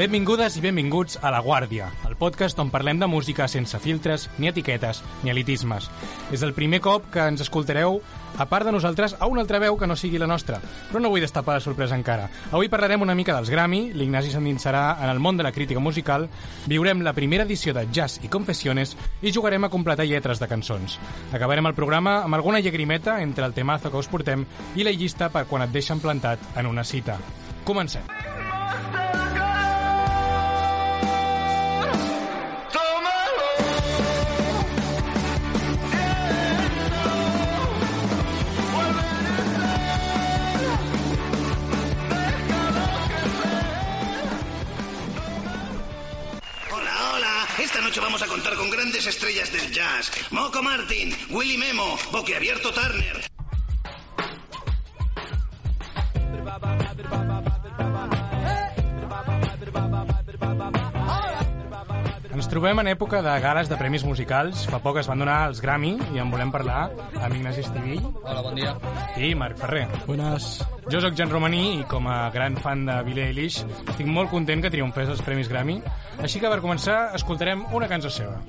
Benvingudes i benvinguts a La Guàrdia, el podcast on parlem de música sense filtres, ni etiquetes, ni elitismes. És el primer cop que ens escoltareu, a part de nosaltres, a una altra veu que no sigui la nostra. Però no vull destapar la sorpresa encara. Avui parlarem una mica dels Grammy, l'Ignasi s'endinsarà en el món de la crítica musical, viurem la primera edició de Jazz i Confessiones i jugarem a completar lletres de cançons. Acabarem el programa amb alguna llagrimeta entre el temazo que us portem i la llista per quan et deixen plantat en una cita. Comencem. Hola, Vamos a contar con grandes estrellas del jazz. Moco Martin, Willy Memo, Boquiabierto Turner. Ens trobem en època de gales de premis musicals. Fa poc es van donar els Grammy i en volem parlar amb Ignasi Estivill Hola, bon dia. i Marc Ferrer. Buenas. Jo sóc Jan Romaní i com a gran fan de Billie Eilish estic molt content que triomfés els Premis Grammy, així que per començar escoltarem una cançó seva.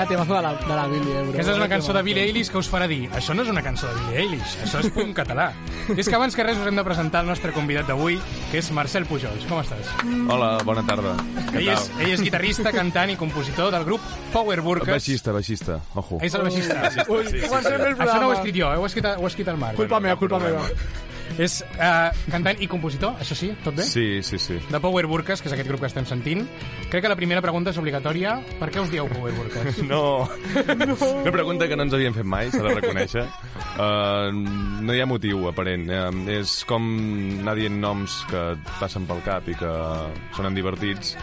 Vaya temazo de la, de la Billy, eh, bro. Aquesta és una cançó de. Billie Eilish que us farà dir això no és una cançó de Billie Eilish, això és punt català. és que abans que res us hem de presentar el nostre convidat d'avui, que és Marcel Pujols. Com estàs? Hola, bona tarda. Ell és, ell és guitarrista, cantant i compositor del grup Power Burkes. Baixista, baixista, ojo. És el baixista. Ui, comencem el Això no ho he escrit jo, eh? ho, ha escrit, ho ha escrit el Marc. Culpa meva, culpa meva. És uh, cantant i compositor, això sí, tot bé? Sí, sí, sí. De Power Burkes, que és aquest grup que estem sentint. Crec que la primera pregunta és obligatòria. Per què us dieu Power Burkes? No. no. Una pregunta que no ens havíem fet mai, s'ha de reconèixer. Uh, no hi ha motiu aparent. Uh, és com anar dient noms que passen pel cap i que sonen divertits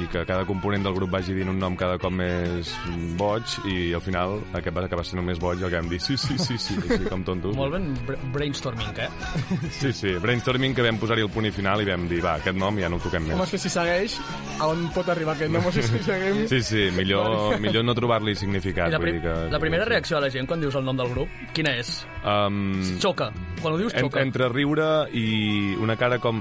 i que cada component del grup vagi dient un nom cada cop més boig i al final aquest va acabar sent el més boig i el que vam dir sí, sí, sí, sí, així com tontos. Molt ben br- brainstorming, eh? Sí, sí, brainstorming que vam posar-hi el punt i final i vam dir, va, aquest nom ja no el toquem més. Home, és que si segueix, a on pot arribar aquest nom? O sigui, si seguim... Sí, sí, millor, millor no trobar-li significat. I la, vull prim dir que, la primera reacció de la gent quan dius el nom del grup, quina és? Um, Xoca. Quan ho dius, en, xoca. entre riure i una cara com,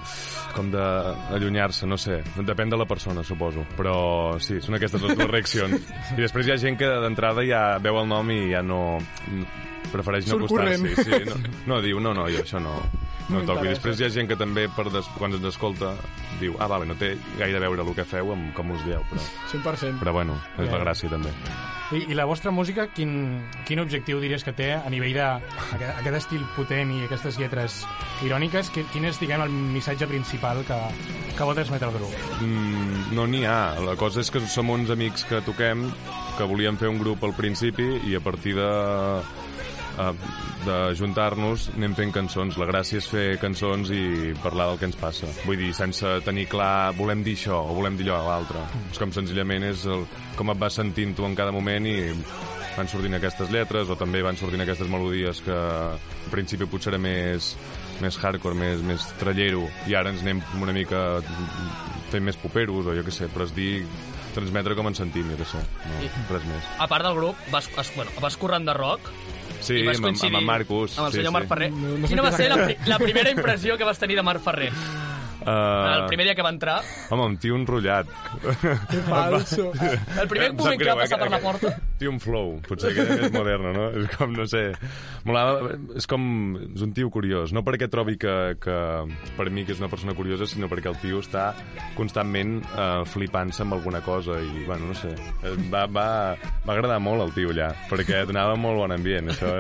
com d'allunyar-se, no sé. Depèn de la persona, suposo. Però sí, són aquestes les dues reaccions. I després hi ha gent que d'entrada ja veu el nom i ja no... prefereix no acostar-s'hi. Sí, no, no, diu, no, no, jo això no, no toco. I després hi ha gent que també, per des, quan ens escolta, diu, ah, vale, no té gaire a veure el que feu amb com us dieu, però, 100%. però bueno, és la gràcia també. I, I la vostra música, quin, quin objectiu diries que té a nivell de aquest, aquest estil potent i aquestes lletres iròniques? Quin, quin és, diguem, el missatge principal que, que vol transmetre el grup? Mm, no n'hi ha. La cosa és que som uns amics que toquem, que volíem fer un grup al principi i a partir de eh, de juntar-nos anem fent cançons. La gràcia és fer cançons i parlar del que ens passa. Vull dir, sense tenir clar volem dir això o volem dir allò a l'altre. És com senzillament és el, com et vas sentint tu en cada moment i van sortint aquestes lletres o també van sortint aquestes melodies que al principi potser era més, més hardcore, més, més trallero i ara ens anem una mica fent més poperos o jo què sé, però es dir transmetre com ens sentim, jo què sé, no, res més. A part del grup, vas, es, bueno, vas corrent de rock Sí, i vas amb, amb, en Marcus. amb el sí, senyor sí. Marc Ferrer. No- no Quina va ser la, pri la primera impressió que vas tenir de Marc Ferrer? Uh, El primer dia que va entrar, Home, un tio enrotllat. Que falso. el primer moment que va passar eh, per la porta... Un flow, potser que és moderno, no? És com, no sé... Molava, és com... És un tio curiós. No perquè trobi que, que per mi que és una persona curiosa, sinó perquè el tio està constantment uh, flipant-se amb alguna cosa i, bueno, no sé. Eh, Va, va, va agradar molt el tio allà, perquè donava molt bon ambient, això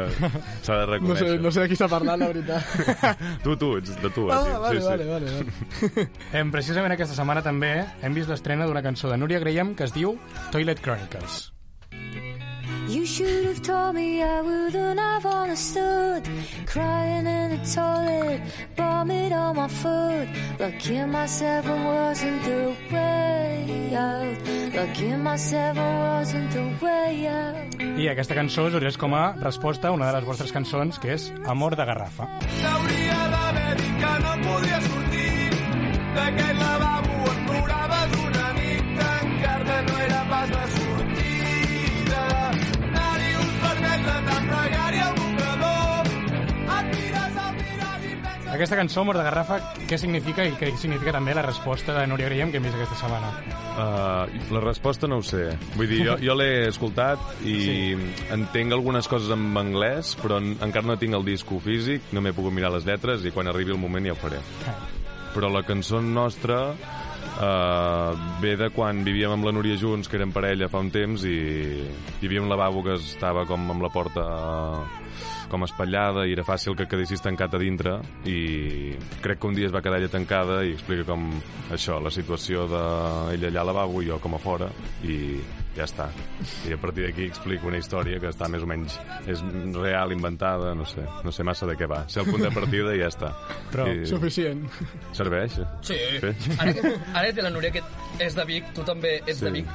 s'ha de No reconèixer. sé, no sé de qui està parlant, la veritat. Tu, tu, ets de tu, Ah, eh, tio. vale, vale, vale, vale. Em, precisament aquesta setmana també hem vist l'estrena d'una cançó de Núria Graham que es diu Toilet Chronicles. You should have told me I wouldn't have understood. Crying in the toilet, vomit on my foot. Lucky myself I wasn't the way out. Lucky myself I wasn't the way out. I aquesta cançó sorgeix com a resposta a una de les vostres cançons, que és Amor de Garrafa. T'hauria d'haver dit que no podia sortir d'aquell lavabo on ploraves una nit tancar-te no era pas la sortida Aquesta cançó, Amor de Garrafa, què significa i què significa també la resposta de Núria Graham que hem vist aquesta setmana? Uh, la resposta no ho sé. Vull dir, jo, jo l'he escoltat i sí. entenc algunes coses en anglès, però en, encara no tinc el disco físic, no m'he pogut mirar les lletres i quan arribi el moment ja ho faré. Però la cançó nostra uh, ve de quan vivíem amb la Núria junts, que érem parella fa un temps, i hi havia un lavabo que estava com amb la porta com espatllada i era fàcil que quedessis tancat a dintre i crec que un dia es va quedar ella tancada i explica com això, la situació d'ella allà al lavabo i jo com a fora i ja està. I a partir d'aquí explico una història que està més o menys és real, inventada, no sé, no sé massa de què va. Sé el punt de partida i ja està. Però I Suficient. serveix? Sí. Sí. Ara, que, ara que la Núria que és de Vic, tu també ets Sí. de Vic.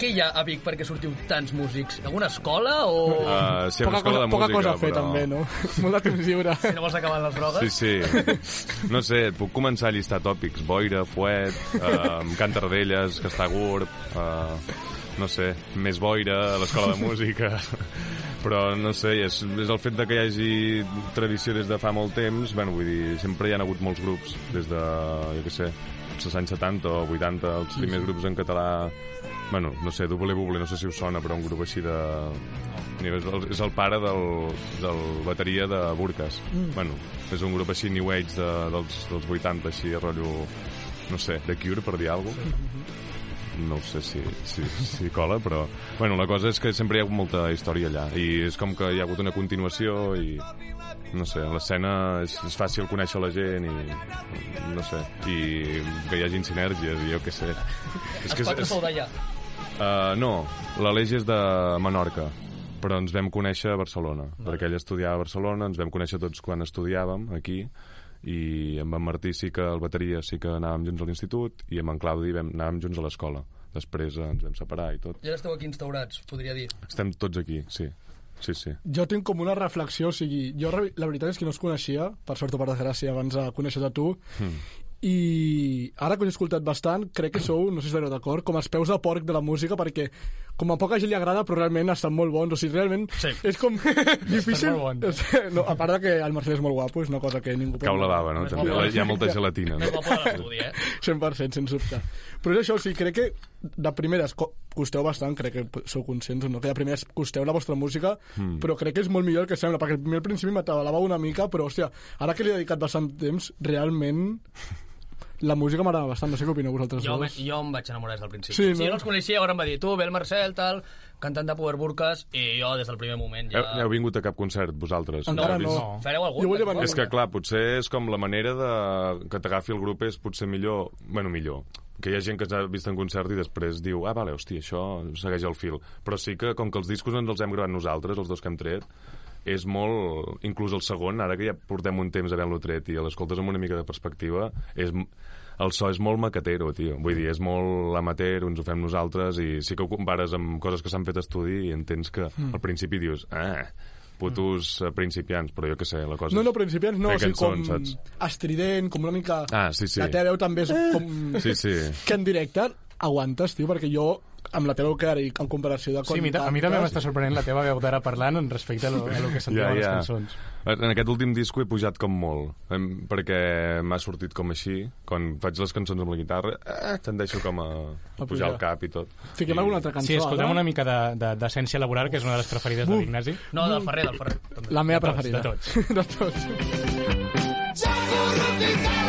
Què hi ha a Vic perquè sortiu tants músics? Alguna escola o... Uh, sí, Poca escola cosa, de poca música, cosa a fer, però... també, no? Molt de temps lliure. Si no vols acabar les drogues? Sí, sí. No sé, et puc començar a llistar tòpics. Boira, Fuet, uh, Can Tardellas, Castagurb, uh, no sé, més boira a l'escola de música. Però, no sé, és, és el fet de que hi hagi tradició des de fa molt temps. Bueno, vull dir, sempre hi ha hagut molts grups, des de, jo què sé, els anys 70 o 80, els primers grups en català bueno, no sé, Double Buble, no sé si us sona, però un grup així de... És el, és el pare del, del bateria de Burques. Mm. Bueno, és un grup així New Age de, dels, dels 80, així, rotllo, no sé, de Cure, per dir alguna cosa. No ho sé si, si, si cola, però... Bueno, la cosa és que sempre hi ha hagut molta història allà, i és com que hi ha hagut una continuació i... No sé, l'escena és, és fàcil conèixer la gent i... No sé, i que hi hagin sinergies i jo què sé. És Els quatre sou d'allà. Uh, no, l'Aleix és de Menorca, però ens vam conèixer a Barcelona, perquè ell estudiava a Barcelona, ens vam conèixer tots quan estudiàvem aquí, i amb en Martí sí que el bateria sí que anàvem junts a l'institut, i amb en Claudi vam, anàvem junts a l'escola. Després ens vam separar i tot. I ara esteu aquí instaurats, podria dir. Estem tots aquí, sí. Sí, sí. Jo tinc com una reflexió, o sigui, jo la veritat és que no us coneixia, per sort o per desgràcia, abans de conèixer a tu, Hmm. I ara que us he escoltat bastant, crec que sou, no sé si estareu d'acord, com els peus de porc de la música, perquè com a poca gent li agrada, però realment estan molt bons, o sigui, realment Sí. és com difícil... bons. No, a part de que el Marcel és molt guapo, és una cosa que ningú... Cau la bava, no? Més També guapo. hi ha molta gelatina. Més No? guapo de l'estudi, eh? 100%, sens dubte. Però és això, o sigui, crec que de primeres co- costeu bastant, crec que sou conscients, no? que de primeres costeu la vostra música, mm. però crec que és molt millor el que sembla, perquè primer al principi m'atabalava una mica, però, hòstia, ara que li he dedicat bastant temps, realment la música m'agrada bastant, no sé què opineu vosaltres Jo, me, dos. jo em vaig enamorar des del principi. Sí, no? no? Si jo no els coneixia, ara em va dir, tu, ve el Marcel, tal, cantant de Power Burkas, i jo des del primer moment ja... Heu, heu vingut a cap concert, vosaltres? Encara vist? no. Fareu algun? Jo venir. És que, clar, potser és com la manera de que t'agafi el grup és potser millor... Bueno, millor. Que hi ha gent que s'ha vist en concert i després diu ah, vale, hòstia, això segueix el fil. Però sí que, com que els discos ens els hem gravat nosaltres, els dos que hem tret, és molt... Inclús el segon, ara que ja portem un temps havent-lo tret i l'escoltes amb una mica de perspectiva, és... El so és molt maquetero, tio. Vull dir, és molt amateur, ens ho fem nosaltres i sí que ho compares amb coses que s'han fet a estudi i entens que Mm. al principi dius ah, putos eh, principiants, però jo què sé, la cosa No, no, principiants no, o sigui, com saps? estrident, com una mica... Ah, sí, sí. La teva veu també és com... Sí, sí. Que en directe aguantes, tio, perquè jo amb la teva veu que ara i en comparació de quan Sí, a mi, ta- a mi també m'està sorprenent la teva veu d'ara parlant en respecte a lo, a lo que sentim a les cançons. En aquest últim disco he pujat com molt, em- perquè m'ha sortit com així. Quan faig les cançons amb la guitarra, eh, tendeixo com a, a pujar el cap i tot. Fiquem alguna altra cançó, Sí, escoltem ara? una mica de- de- d'essència de, laboral, que és una de les preferides de l'Ignasi. No, del Ferrer, del Ferrer. també. La meva De tots, preferida. de tots. de tots.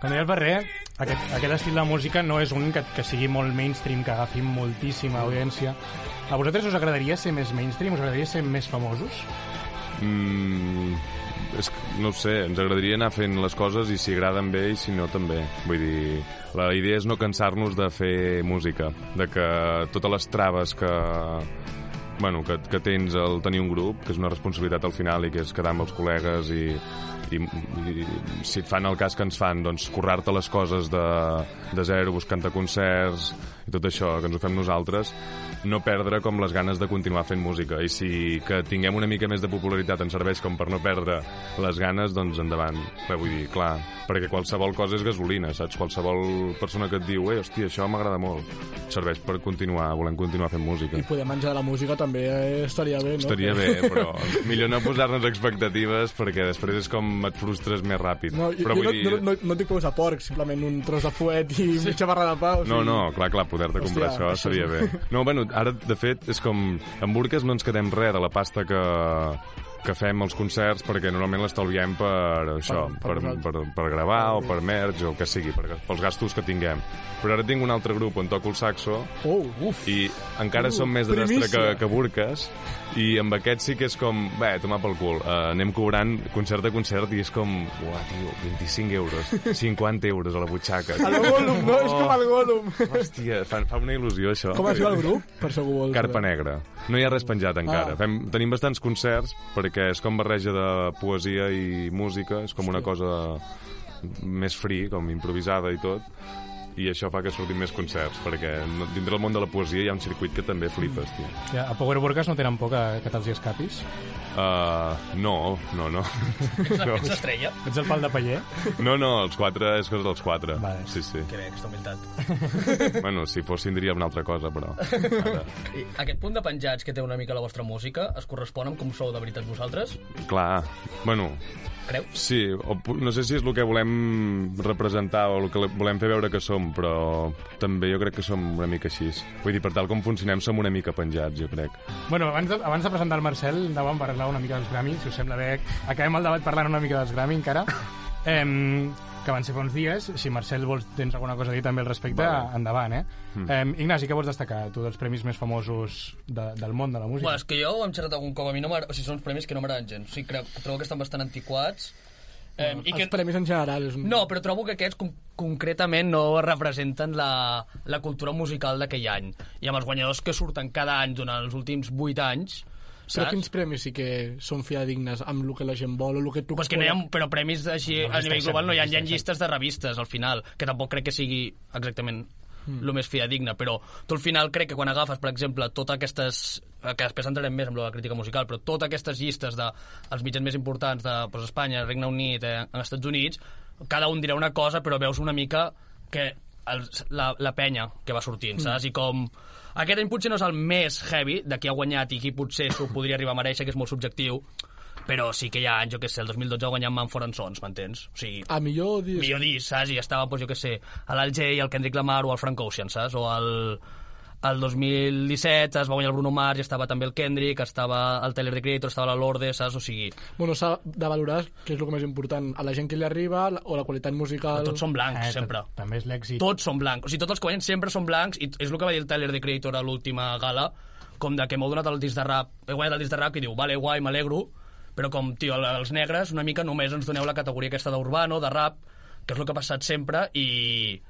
Com deia el Ferrer, aquest, aquest estil de música no és un que, que sigui molt mainstream, que agafi moltíssima audiència. A vosaltres us agradaria ser més mainstream? Us agradaria ser més famosos? Mm, és no sé, ens agradaria anar fent les coses i si agraden bé i si no també. Vull dir, la idea és no cansar-nos de fer música, de que totes les traves que, bueno, que, que tens al tenir un grup, que és una responsabilitat al final i que és quedar amb els col·legues i, i, i si et fan el cas que ens fan, doncs currar-te les coses de, de zero, buscant-te concerts i tot això, que ens ho fem nosaltres, no perdre com les ganes de continuar fent música. I si que tinguem una mica més de popularitat ens serveix com per no perdre les ganes, doncs endavant. Bé, vull dir, clar, perquè qualsevol cosa és gasolina, saps? Qualsevol persona que et diu, eh, hòstia, això m'agrada molt, serveix per continuar, volem continuar fent música. I poder menjar de la música també eh, estaria bé, no? Estaria bé, però millor no posar-nos expectatives perquè després és com et frustres més ràpid. No, però jo vull no, dir... no, no, no dic peus a porc, simplement un tros de fuet i sí. mitja barra de pa. O sigui... No, no, clar, clar, poder-te comprar això, és- bé. No, bueno, ara, de fet, és com... En Burques no ens quedem res de la pasta que, que fem als concerts perquè normalment l'estalviem per això, Per- per, per per, gravar o per merch o el que sigui, per, pels gastos que tinguem. Però ara tinc un altre grup on toco el saxo Oh, uf. i encara Uh, som més de destre que, que burques i amb aquest sí que és com, bé, tomar pel cul uh, anem cobrant concert a concert i és com, uah, tio, 25 euros 50 euros a la butxaca A lo Gollum, no? És com el Gollum. hòstia, fa, fa una il·lusió això Com es diu el grup? Per si algú vol Carpa. Negra. No hi ha res penjat encara. Ah. Fem, tenim bastants concerts perquè és com barreja de poesia i música, és com una cosa més free, com improvisada i tot, i això fa que surtin més concerts, perquè no- dintre del món de la poesia hi ha un circuit que també flipes, tio. Ja, a Power Burgas no tenen por que, que te'ls hi escapis? Uh, no, no, no. Ets, no. ets l'estrella? Ets el pal de paller? No, no, els quatre és cosa dels quatre. Vale. Sí, sí. Que bé, aquesta humilitat. Bueno, si fossin diria una altra cosa, però... Ara, I aquest punt de penjats que té una mica la vostra música es correspon amb com sou de veritat vosaltres? clar, bueno, Creus? Sí, o, no sé si és el que volem representar o el que volem fer veure que som, però també jo crec que som una mica així. Vull dir, per tal com funcionem, som una mica penjats, jo crec. Bueno, abans de, abans de presentar el Marcel, anàvem a parlar una mica dels Grammy, si us sembla bé. Acabem el debat parlant una mica dels Grammy, encara. Em, que van ser fa uns dies. Si, Marcel, vols, tens alguna cosa a dir també al respecte, Vale. endavant, eh? Mm. Em, Ignasi, què vols destacar, tu, dels premis més famosos de, del món de la música? Bueno, és que jo ho hem xerrat algun cop, a mi no. O sigui, són uns premis que no m'agraden gens. O sigui, crec, trobo que estan bastant antiquats. Eh, i Els que... premis en general és un... No, però trobo que aquests con concretament no representen la, la cultura musical d'aquell any. I amb els guanyadors que surten cada any durant els últims 8 anys, saps? quins premis sí que són fiadignes amb el que la gent vol o el que tu... Pues que no hi ha, però premis així No, a nivell global no hi ha, hi ha llistes de revistes al final, que tampoc crec que sigui exactament el més fiadigne, però tu al final crec que quan agafes, per exemple, totes aquestes que després entrarem més amb la crítica musical, però totes aquestes llistes de els mitjans més importants de pues, Espanya, Regne Unit, eh, als Estats Units, cada un dirà una cosa, però veus una mica que els, la, la penya que va sortint, saps? I com... Aquest any potser no és el més heavy de qui ha guanyat i qui potser s'ho podria arribar a mereixer, que és molt subjectiu, però sí que hi ha anys, jo què sé, el 2012 ha guanyat Manford Sons, m'entens? O sigui, A millor disc... millor disc, saps? I estava, doncs, jo què sé, l'Alger, el Kendrick Lamar o el Frank Ocean, saps? O el, el 2017 es va guanyar el Bruno Mars i estava també el Kendrick, estava el Tyler, the Creator, estava la Lorde, saps? O sigui, Bueno, s'ha de valorar què és el que més important, a la gent que li arriba o la qualitat musical... tots són blancs, Eh, sempre. ta- També és l'èxit. Tots són blancs. O sigui, tots els que guanyen sempre són blancs i és el que va dir el Tyler, the Creator, a l'última gala, com de que m'heu donat el disc de rap, he guanyat el disc de rap i diu, vale, guai, m'alegro, però com, tio, els negres una mica només ens doneu la categoria aquesta d'urbano, de rap, que és el que ha passat sempre, i,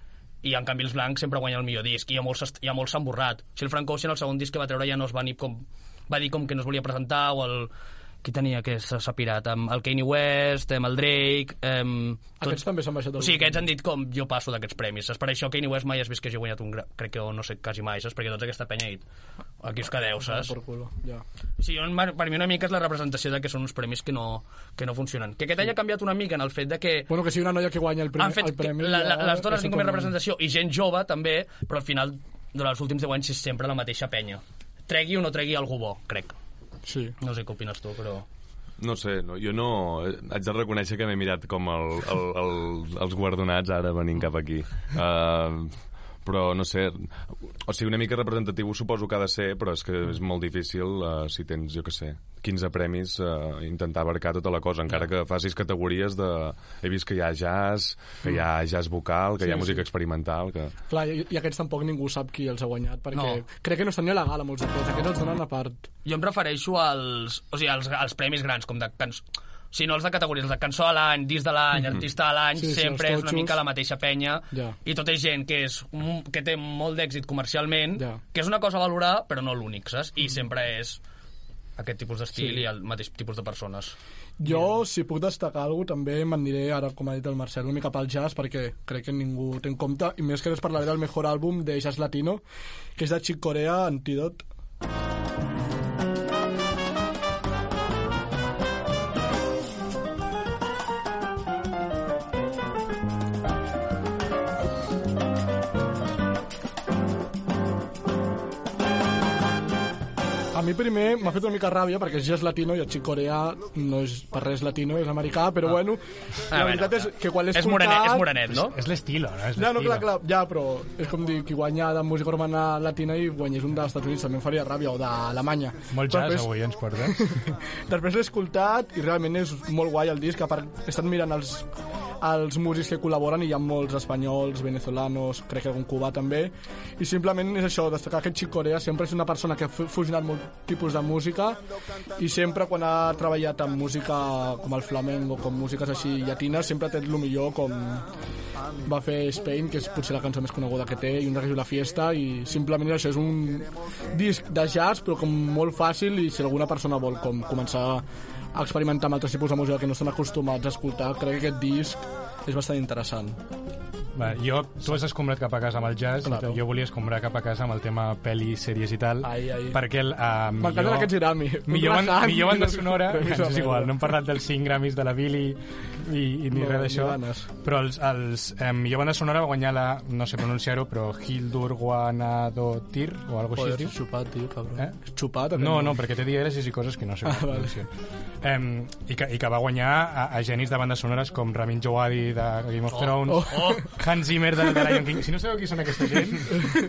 i en canvi els blancs sempre guanyen el millor disc, i ha molts, hi ha molts s'han borrat. Sigui, el Frank Ocean, el segon disc que va treure ja no es va ni com... va dir com que no es volia presentar, o el qui tenia que s'ha pirat? Amb el Kanye West, amb el Drake... Amb, Aquests també s'han baixat O sigui, aquests han dit com jo passo d'aquests premis. Saps? Per això Kanye West mai has vist que hagi guanyat un... gra- Crec que no sé, quasi mai, saps? Perquè tota aquesta penya ha dit aquí us quedeu, saps? Per culo, ja. Sí, per mi una mica és la representació de que són uns premis que no, que no funcionen. Que aquest any ha canviat una mica en el fet de que Bueno, que sigui una noia que guanya el premi. han fet el premi que la, la, ja les dones és tinguin més representació i gent jove també, però al final durant els últims 10 anys és sempre la mateixa penya. Tregui o no tregui algú bo, crec. Sí. No sé què opines tu, però... No sé, no, jo no... eh, Haig de reconèixer que m'he mirat com el, el, el, els guardonats ara venint cap aquí. Uh, però no sé, o sigui, una mica representatiu suposo que ha de ser, però és que és molt difícil uh, si tens, jo que sé, 15 premis, uh, intentar abarcar tota la cosa, encara que facis categories de... He vist que hi ha jazz, que hi ha jazz vocal, que hi ha Sí, música sí. experimental, que... Clar, i, i aquests tampoc ningú sap qui els ha guanyat, perquè No. crec que no estan ni a la gala molts d'aquests, aquests els donen a part. Jo em refereixo als, o sigui, als, als premis grans, com de cançó... Si no els de categories, els de cançó de l'any, disc de l'any, artista de l'any, Sí, sí, sempre els és una mica la mateixa penya. Ja. I tot és gent que, és, que té molt d'èxit comercialment, Ja. que és una cosa a valorar, però no l'únic, saps? I sempre és aquest tipus d'estil Sí. i el mateix tipus de persones. Jo, si puc destacar alguna també m'aniré ara, com ha dit el Marcel, una mica pel jazz, perquè crec que ningú té en compte, i més que res parlaré del mejor àlbum de jazz latino, que és de Chick Corea, Antidote. A mi primer m'ha fet una mica ràbia perquè és jazz latino i el Chick Corea no és per res latino, és americà, però bueno, la Ah, veritat bueno, és que quan l'he És escoltat... morenet, és morenet, no? És l'estilo, no? És Ja, no, clar, clar, ja, però és com dir, qui guanya de música urbana latina i guanyés un dels Estats Units també em faria ràbia, o d'Alemanya. Molt jazz després- avui ens portes. Després l'he escoltat i realment és molt guai el disc, a part he estat mirant els, els músics que col·laboren i hi ha molts espanyols, venezolanos, crec que algun cubà també, i simplement és això, destacar que Chick Corea sempre és una persona que ha fu- fusionat molt tipus de música i sempre quan ha treballat amb música com el flamenco, com músiques així llatines, sempre ha tret el millor com va fer Spain, que és potser la cançó més coneguda que té, i un diu La Fiesta, i simplement això és un disc de jazz, però com molt fàcil, i si alguna persona vol com començar a experimentar amb altres tipus de música que no estan acostumats a escoltar, crec que aquest disc és bastant interessant. Va, jo, tu has escombrat cap a casa amb el jazz, Claro. jo volia escombrar cap a casa amb el tema pel·li, sèries i tal, Ai, ai. perquè el, uh, M'encanten aquests Grammy. Millor, Relaxant. millor banda sonora, ens és igual, no hem parlat dels 5 Grammys de la Billy i, i ni No, res d'això, però els, els eh, millor banda sonora va guanyar la, no sé pronunciar-ho, però Hildur Guanadotir, o algo així es diu. xupat, tio, cabrón. Eh? Xupat? No, no, perquè té dièresis i coses que no sé Ah, vale. Um, i, que, I que va guanyar a, a genis de bandes sonores com Ramin Djawadi de Game of Thrones, oh. Hans Zimmer de, de Lion King. Si no sabeu qui són aquesta gent,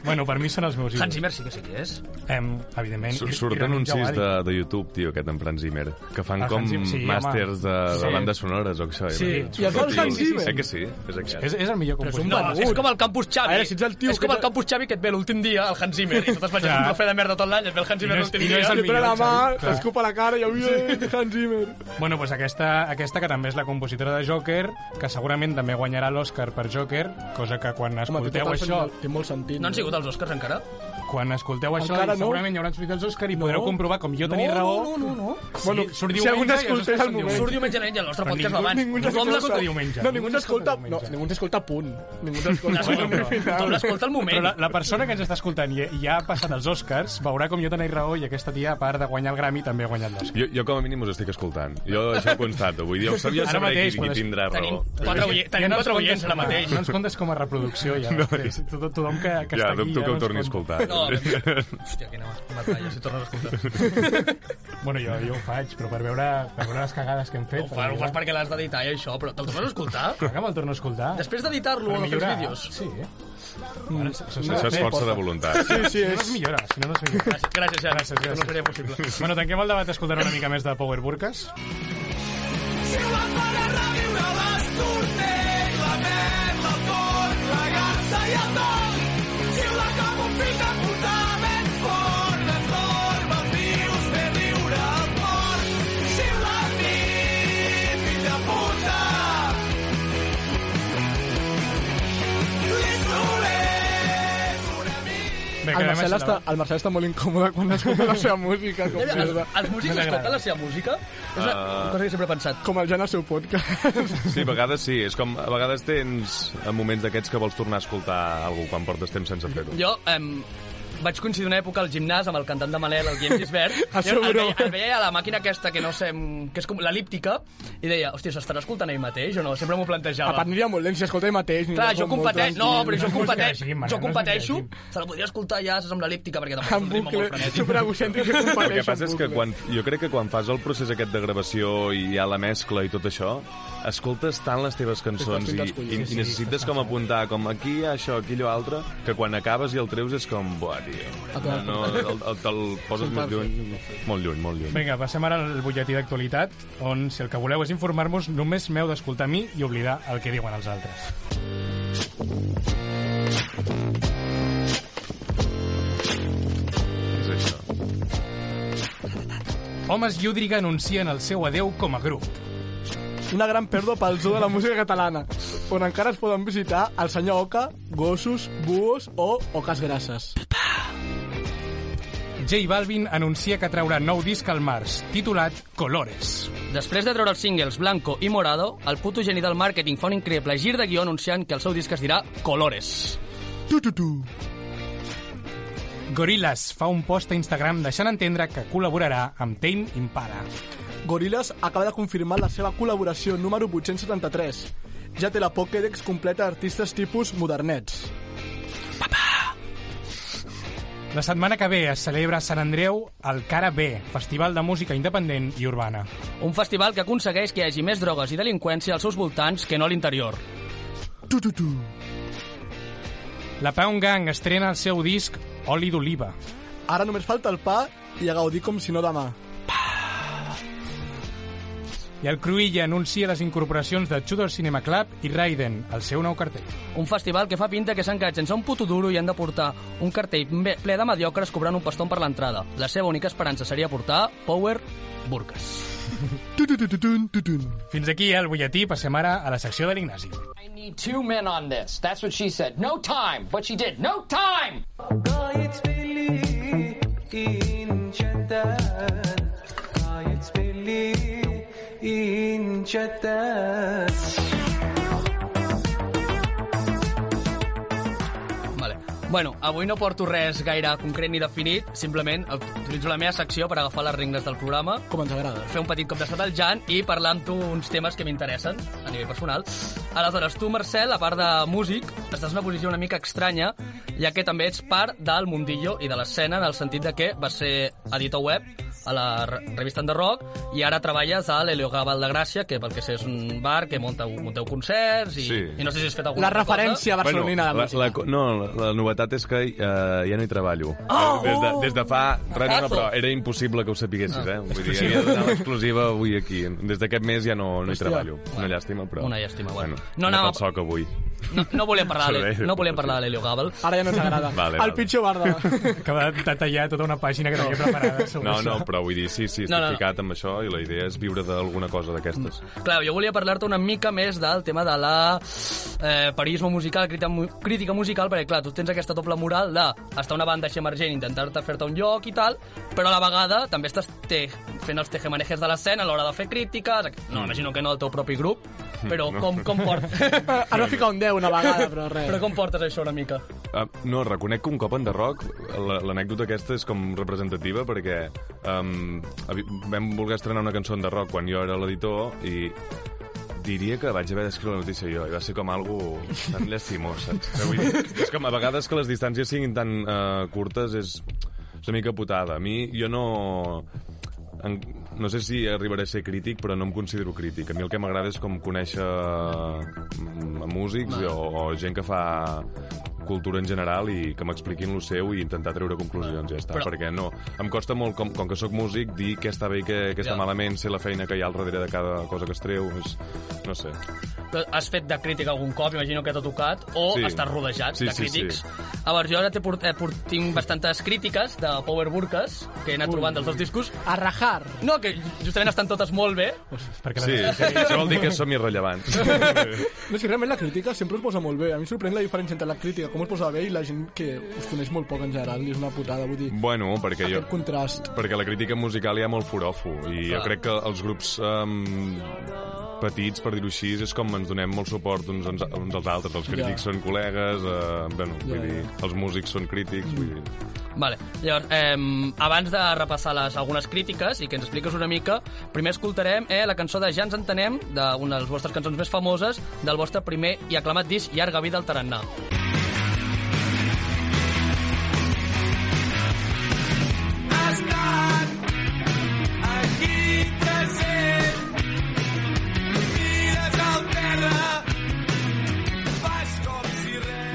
bueno, per mi són els meus ídols. Hans Zimmer sí que sé qui és. Um, evidentment. Sur- Ramin anuncis de, de YouTube, tio, aquest en Franz Zimmer, que fan Ah, com Hans sí, màsters de, home. de Sí. bandes sonores o això. Sí. I el Hans Tio, Zimmer? Eh que sí? És aquest. És, és el millor compositor. No, és com el Campus Xavi. A veure, si ets el tio és que com el Campus Xavi que et ve l'últim dia, el Hans Zimmer, i tu t'has menjat Ja. un trofeu de merda tot l'any, et ve el Hans Zimmer l'últim i no dia. és el millor, la mà, Xavi, clar. l'escupa a la cara i bien, Hans Zimmer. Bueno, pues aquesta, aquesta que també és la compositora de Joker, que segurament també guanyarà l'Oscar per Joker, cosa que quan Home, escolteu això, té molt sentit. No han sigut els Oscars encara? Quan escolteu això, Encara no. segurament hi haurà sortit els Oscar i podreu comprovar com jo tenia no, raó. No, no, no. Bueno, Sí, surt si diumenge algú i els n'escoltés Oscars al moment. Surt diumenge i el nostre Però podcast ningú- va abans. Ningú Tothom t'escolta l'escolta diumenge. No, ningú t'escolta... Ningú No, ningú t'escolta punt. Ningú t'escolta Bueno, però punt. tothom l'escolta al Però moment. la, la persona que ens està escoltant i, i ja ha passat els Oscars veurà com jo tenia raó i aquesta tia, a part de guanyar el Grammy, també ha guanyat l'Oscar. Jo, jo com a mínim us estic escoltant. Jo això ho constato. Vull dir, jo sabia Ara saber mateix, qui, qui però tindrà raó. tenim Ja quatre oients ara mateix. No ens comptes com a reproducció, ja. No, tothom que, que Ja, està aquí... dubto que ja ho no ens torni a compta. escoltar. No, hòstia, quina batalla, si tornes a escoltar. Bueno, jo, jo ho faig, però per veure, per veure les cagades que hem fet. Ho fas, ho fas perquè l'has d'editar i això, però te'l tornes a escoltar? Que me'l torno a escoltar. Després d'editar-lo o de fer els vídeos? Sí. Bueno, això, això, Això és força de voluntat. Sí, sí, Si no, no és... millora, si no, no es millora. Gràcies, gràcies. Gràcies, gràcies. No seria possible. Bueno, tanquem el debat escoltant una mica més de Power Burkas. El, Marcel està, el Marcel està molt incòmode quan escolta la seva música. Com, Els, els músics escolten la seva música? És una Ah. cosa que sempre he pensat. com el Jan al seu podcast. Sí, a vegades sí. És com, a vegades tens en moments d'aquests que vols tornar a escoltar algú quan portes temps sense fer-ho. Jo em, vaig coincidir una època al gimnàs amb el cantant de Manel, el Guillem Gisbert. El i seu el, veia, el veia a la màquina aquesta que no sé, que és com l'elíptica, i deia, hòstia, s'estarà escoltant ell mateix o no? Sempre m'ho A plantejava. part, aniria molt lent si escolta ell mateix. Clar, jo competeixo... No, però jo competeixo, jo competeixo. Se la podria escoltar ja, saps, amb l'elíptica, perquè tampoc és un ritme molt frenètic. superegocèntric que El competeix que passa és que quan, jo crec que quan fas el procés aquest de gravació i hi ha la mescla i tot això, escoltes tant les teves cançons i, i, i necessites com apuntar com aquí hi ha això, aquí allò altre, que quan acabes i el treus és com, buah, A tio, tomar no, el, el, te'l poses més lluny, molt lluny, molt lluny. Vinga, passem ara al butlletí d'actualitat, on, si el que voleu és informar-vos, només m'heu d'escoltar a mi i oblidar el que diuen els altres. És això. Homes Llúdriga anuncien el seu adeu com a grup. Una gran pèrdua pel zoo de la música catalana, on encara es poden visitar el senyor Oca, gossos, buos o oques grasses. J Balvin anuncia que traurà nou disc al març, titulat Colores. Després de treure els singles Blanco i Morado, el puto geni del màrqueting fa un increïble gir de guió anunciant que el seu disc es dirà Colores. Tu, tu, tu. Gorillaz fa un post a Instagram deixant entendre que col·laborarà amb Tame Impala. Gorillaz acaba de confirmar la seva col·laboració número 873. Ja té la Pokédex completa d'artistes tipus modernets. La setmana que ve es celebra a Sant Andreu el Cara B, Festival de Música Independent i Urbana. Un festival que aconsegueix que hi hagi més drogues i delinqüència als seus voltants que no a l'interior. Tu, tu, tu. La Pound Gang estrena el seu disc Oli d'Oliva. Ara només falta el pa i a gaudir com si no demà i el Cruïlla anuncia les incorporacions de Tudor Cinema Club i Raiden, al seu nou cartell. Un festival que fa pinta que s'encaix sense un puto duro i han de portar un cartell ple de mediocres cobrant un pastó per l'entrada. La seva única esperança seria portar Power Burkes. Fins aquí el butlletí, passem ara a la secció de l'Ignasi. I need two men on this. That's what she said. No time, but she did. No time! Oh, belli, انشتت Vale. Bueno, avui no porto res gaire concret ni definit, simplement utilitzo la meva secció per agafar les regnes del programa, Com ens agrada. fer un petit cop d'estat al Jan i parlar amb tu uns temes que m'interessen a nivell personal. Aleshores, tu, Marcel, a part de músic, estàs en una posició una mica estranya, ja que també ets part del mundillo i de l'escena, en el sentit de que vas ser editor web a la re- revista de rock i ara treballes a l'Heliogà de Gràcia, que pel que sé és un bar que munteu, munteu concerts i, Sí. i no sé si has fet alguna La altra cosa. referència barcelonina de la, música. la, no, la, la novetat és que uh, ja no hi treballo. Oh! des, de, des de fa... Res, no, Azo. però era impossible que ho sapiguessis, Ah. eh? Vull dir, havia de donar l'exclusiva avui aquí. Des d'aquest mes ja no, no hi treballo. Una llàstima, però... Una llàstima, bueno. No, No no, el soc avui. No, no volem parlar de, Servei, no volem parlar de l'Helio Gàbal. Ara ja no ens agrada. Vale, el vale. pitjor barda. Acaba de tallar tota una pàgina que tenia preparada sobre No, això. no, però vull dir, sí, sí, estic No, no, no. ficat amb això i la idea és viure d'alguna cosa d'aquestes. Clar, jo volia parlar-te una mica més del tema de la eh, periodisme musical, crítica, crítica musical, perquè clar, tu tens aquesta doble moral de estar una banda així emergent, intentar-te fer-te un lloc i tal, però a la vegada també estàs te, fent els tejemanejes de l'escena a l'hora de fer crítiques, no, imagino que no del teu propi grup, però No. com, com portes... Has de ficar un 10 una vegada, però res. però com portes això una mica? Uh, no, reconec que un cop en The Rock, la- l'anècdota aquesta és com representativa perquè um, vam voler estrenar una cançó en Rock quan jo era l'editor i diria que vaig haver d'escriure la notícia jo i va ser com algo tan llastimós, saps? Vull dir, és com a vegades que les distàncies siguin tan uh, curtes és, és una mica putada. A mi, jo no... En, no sé si arribaré a ser crític, però no em considero crític. A mi el que m'agrada és com conèixer mm, músics o, o gent que fa cultura en general i que m'expliquin lo seu i intentar treure conclusions, ja està. Però-. Perquè no, em costa molt, com, com que sóc músic, dir què està bé i què, què està Ja. malament, ser la feina que hi ha al darrere de cada cosa que es treu, és, no sé. Però Has fet de crítica algun cop, imagino que t'ha tocat, o Sí. estàs rodejat Sí, de sí, crítics. sí. Llavors, jo ara port, eh, port, tinc bastantes crítiques de Power Burkas, que he anat trobant dels dos discos. A rajar. No, que justament estan totes molt bé. Perquè Sí, la... sí, això vol dir que som irrellevants. No, és que realment la crítica sempre us posa molt bé. A mi em sorprèn la diferència entre la crítica com us posava bé i la gent que us coneix molt poc en general i és una putada, vull dir, Bueno, perquè jo... contrast. Perquè la crítica musical hi ha molt forofo i jo crec que els grups um, petits, per dir-ho així, és com ens donem molt suport uns, uns, uns als altres. Els crítics Ja. són col·legues, uh, bueno, vull Ja, dir, ja. els músics són crítics, vull dir... Vale, llavors, eh, abans de repassar les, algunes crítiques i que ens expliques una mica, primer escoltarem eh, la cançó de Ja ens entenem, d'una de les vostres cançons més famoses, del vostre primer i aclamat disc Llarga vida al tarannà. Ha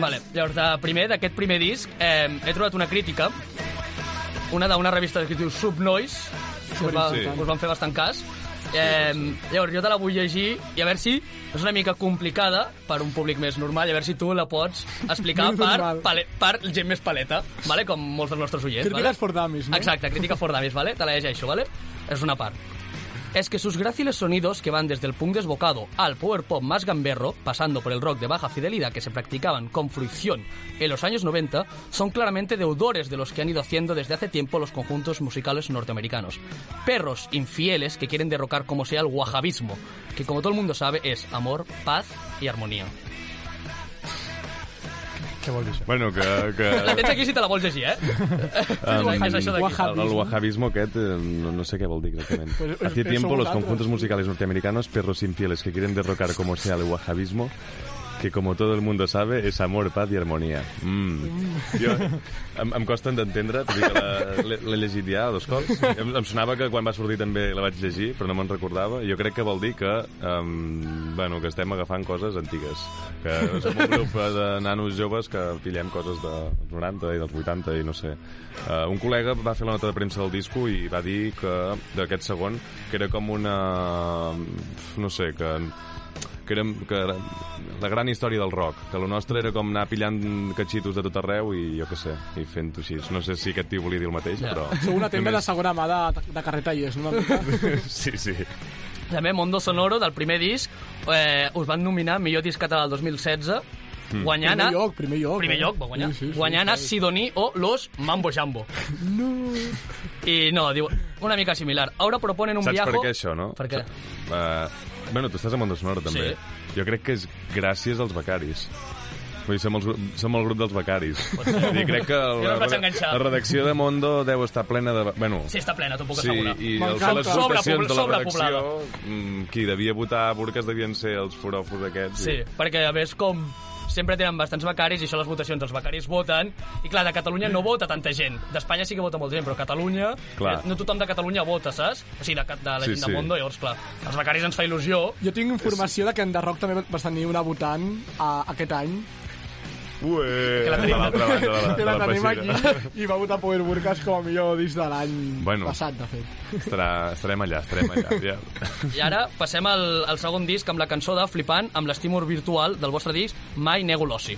Vale, llavors, de primer, d'aquest primer disc, eh, he trobat una crítica, una d'una revista que es diu Subnoise, que us, va, Sí. us van fer bastant cas. Eh, llavors, jo te la vull llegir i a veure si és una mica complicada per un públic més normal i a veure si tu la pots explicar per, pale, per gent més paleta, vale? com molts dels nostres oients. Crítiques vale? for dummies, no? Exacte, crítica for dummies, ¿vale? Te la llegeixo, ¿vale? Es una part. Es que sus gráciles sonidos, que van desde el punk desbocado al power pop más gamberro, pasando por el rock de baja fidelidad que se practicaban con fruición en los años 90, son claramente deudores de los que han ido haciendo desde hace tiempo los conjuntos musicales norteamericanos. Perros infieles que quieren derrocar como sea el wahhabismo, que como todo el mundo sabe es amor, paz y armonía. Què vol dir això? Bueno, que... que... La tens aquí si te la vols llegir, eh? Um, és això d'aquí. El, el wahhabismo aquest, eh, no, no sé què vol dir exactament. Pues, Hace tiempo los conjuntos musicales norteamericanos, perros infieles que quieren derrocar como sea el wahhabismo, que como todo el mundo sabe es amor, paz y armonía. Mm. Jo, em, em costen d'entendre, tot i que l'he llegit ja dos cops. Em, em sonava que quan va sortir també la vaig llegir, però no me'n recordava. Jo crec que vol dir que, um, bueno, que estem agafant coses antigues. Que som un grup de nanos joves que pillem coses dels 90 i dels 80 i no sé. Uh, un col·lega va fer la nota de premsa del disco i va dir que d'aquest segon que era com una... no sé, que que, érem, que era la gran història del rock, que el nostre era com anar pillant catxitos de tot arreu i jo què sé, i fent-ho així. No sé si aquest tio volia dir el mateix, Ja. però... Sou una tenda de segona mà de, de carreta i és una mica... Sí, sí. També Mondo Sonoro, del primer disc, eh, us van nominar millor disc català del 2016, Mm. guanyant a... Primer lloc, primer lloc. Primer eh? lloc, va guanyar. Sí, sí, sí, guanyant a sí. Sidoní o Los Mambo Jambo. No. I no, diu, una mica similar. Ahora proponen un Saps viaje... per què això, no? Per què? Uh, bueno, tu estàs a Mondo Sonoro, també. Sí. Jo crec que és gràcies als becaris. Vull dir, som, els, som el grup dels becaris. I crec que la, la redacció de Mondo deu estar plena de... Bueno, Sí, està plena, t'ho puc Sí, assegurar. i els, les votacions de la redacció, mm, qui devia votar a Burques devien ser els forofos aquests. Sí, perquè a més com sempre tenen bastants becaris i això les votacions els becaris voten i clar, de Catalunya no vota tanta gent d'Espanya sí que vota molta gent, però Catalunya Clar. eh, no tothom de Catalunya vota, saps? O sigui, de, de la Sí, gent sí. de Mondo, llavors clar, els becaris ens fa il·lusió Jo tinc informació de que en The Rock també vas tenir una votant a, aquest any, Ué, Que la a tenim. l'altra banda de la, que de la la tenim aquí, i va votar Power Burkas com a millor disc de l'any Bueno. passat, de fet. Estarà, estarem allà, estarem allà. Ja. I ara passem al, al segon disc amb la cançó de Flipant amb l'estímul virtual del vostre disc Mai nego l'oci.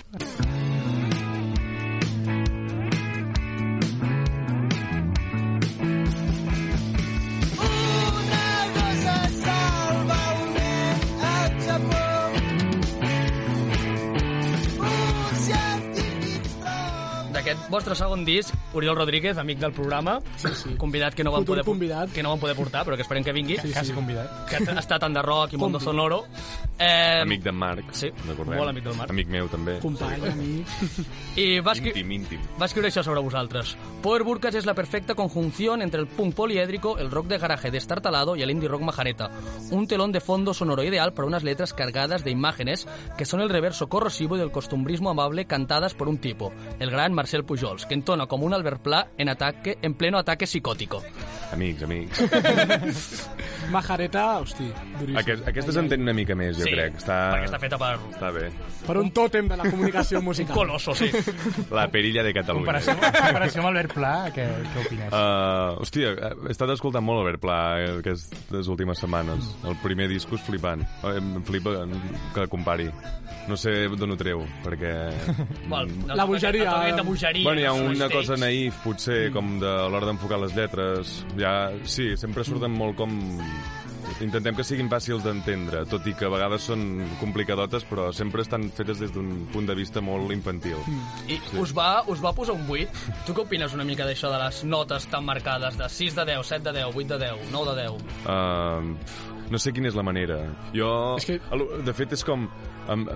Vostre segon disc, Oriol Rodríguez, amic del programa, sí, sí. convidat que no, van Futur poder, convidat. que no van poder portar, però que esperem que vingui, Sí, Quasi convidat. que ha estat en The Rock i Convi. Sonoro. Eh, Amic d'en Marc, Sí, recordem. molt amic del Marc. Amic meu, també. Company, amic... I va, escri Íntim, íntim. va escriure això sobre vosaltres. Power Burkas es la perfecta conjunción entre el punk poliédrico, el rock de garaje destartalado y el indie rock majareta. Un telón de fondo sonoro ideal para unas letras cargadas de imágenes que son el reverso corrosivo del costumbrismo amable cantadas por un tipo, el gran Marcel Pujols, que entona como un Albert Pla en, ataque, en pleno ataque psicótico. Amics, amics. Majareta, hosti, duríssim. Aquest, aquesta s'entén una mica més, jo sí, crec. Està, perquè està feta per està bé. Per un tòtem de la comunicació un musical. colosso, sí. La perilla de Catalunya. Comparació, comparació amb Albert Pla, què, què opines? Uh, hòstia, he estat escoltant molt Albert Pla eh, aquestes últimes setmanes. El primer disc és flipant. Eh, Em flipa que compari. No sé d'on ho treu, perquè... Val, La bogeria. toquet de bogeria. Bueno, hi ha una cosa naïf, potser, com de l'hora d'enfocar les lletres. Ja, sí, sempre surten molt com intentem que siguin fàcils d'entendre, tot i que a vegades són complicadotes, però sempre estan fetes des d'un punt de vista molt infantil. I us, va, us va posar un 8? Tu què opines una mica d'això de les notes tan marcades de 6 de 10, 7 de 10, 8 de 10, 9 de 10? Uh, no sé quina és la manera. Jo, És que- el- de fet, és com um,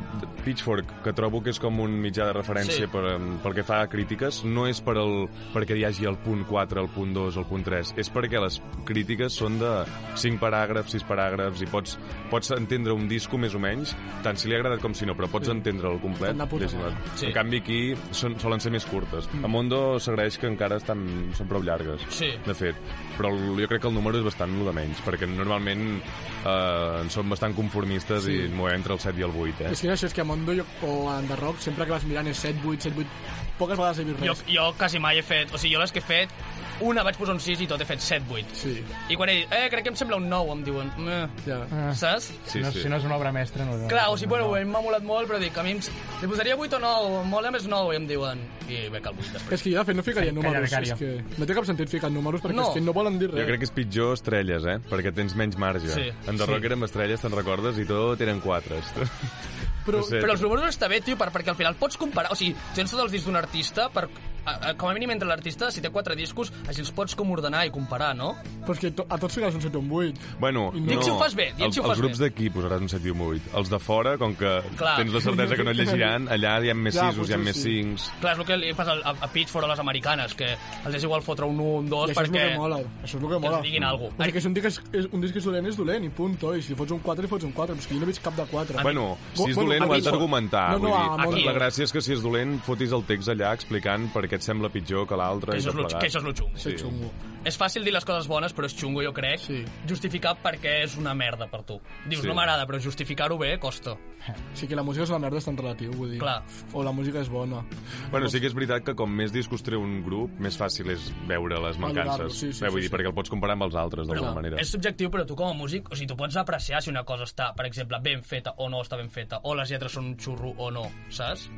Pitchfork, que trobo que és com un mitjà de referència Sí. per, um, pel que fa a crítiques, no és per el, perquè hi hagi el punt 4, el punt 2, el punt 3, és perquè les crítiques són de 5 paràgrafs, 6 paràgrafs, i pots, pots entendre un disco més o menys, tant si li ha agradat com si no, però pots complet. Puta llegint-lo. mare. Sí. En canvi, aquí són, solen ser més curtes. A Mondo s'agraeix que encara estan, són prou llargues Sí. de fet. Però el, jo crec que el número és bastant el de menys, perquè normalment eh, en som bastant conformistes sí. i movem entre el 7 i el 8, eh? És que això és que a Mondo jo, o a Enderrock, sempre que vas mirant és 7, 8, 7, 8... Poques vegades he vist Jo, res. jo quasi mai he fet... O sigui, jo les que he fet, una vaig posar un 6 i tot he fet 7, 8. Sí, I quan he dit, eh, crec que em sembla un 9, em diuen, eh, ja. Ah. saps? Sí, si, no, sí. si no és una obra mestra... No, Clar, o sigui, bueno, m'ha molat molt, però dic, a mi em... li posaria 8 o 9, mola més 9, i em diuen, i bec al 8 després. És que jo, de fet, no ficaria Calla, números. becària. És que no té cap sentit ficar números perquè No. és que no volen dir Jo res. crec que és pitjor estrelles, eh? Perquè tens menys marge. Sí. En The Rock érem estrelles, te'n recordes? I tot eren quatres. Però, No sé. Però els números està bé, tio, per, perquè al final pots comparar... O sigui, tens tots els discs d'un artista, per, a, a, com a mínim entre l'artista, si té quatre discos, així els pots com ordenar i comparar, no? però és que to, a tots fiques un 7 o un 8. Bueno, Dic no. si ho fas bé, dic els, si ho fas els grups d'aquí posaràs un 7 i un 8. Els de fora, com que Clar. tens la certesa que no et llegiran, allà hi ha més Ja, 6 hi ha més sí. 5 Clar, és el que li passa a, a Pitchfork o a les americanes, que els és igual fotre un 1, un 2, I això és el perquè... que mola. Això és el que que mola. ens diguin alguna O cosa. sigui, que si un disc és, és, un disc és dolent, és dolent, i punto. I si fots un 4, li fots un 4. Però és que jo no veig cap de 4. Bueno, si és Bueno, dolent ho has d'argumentar. No, no, vull a dir. La gràcia és que si és dolent fotis el text allà explicant per què et sembla pitjor que l'altre. Que això, és lo, que això és lo xungo. Sí. xungo. És fàcil dir les coses bones, però és xungo, jo crec, Sí. justificar per què és una merda per tu. Dius, Sí. no m'agrada, però justificar-ho bé costa. Sí que la música és una merda, és tan relatiu, vull dir. Clar. O la música és bona. Bueno, sí que és veritat que com més discos treu un grup, més fàcil és veure les mancances. sí, sí, Bé, vull sí, dir, sí. perquè el pots comparar amb els altres, d'alguna manera. És subjectiu, però tu com a músic, o sigui, tu pots apreciar si una cosa està, per exemple, ben feta o no està ben feta, o les lletres són un xurro o no, saps?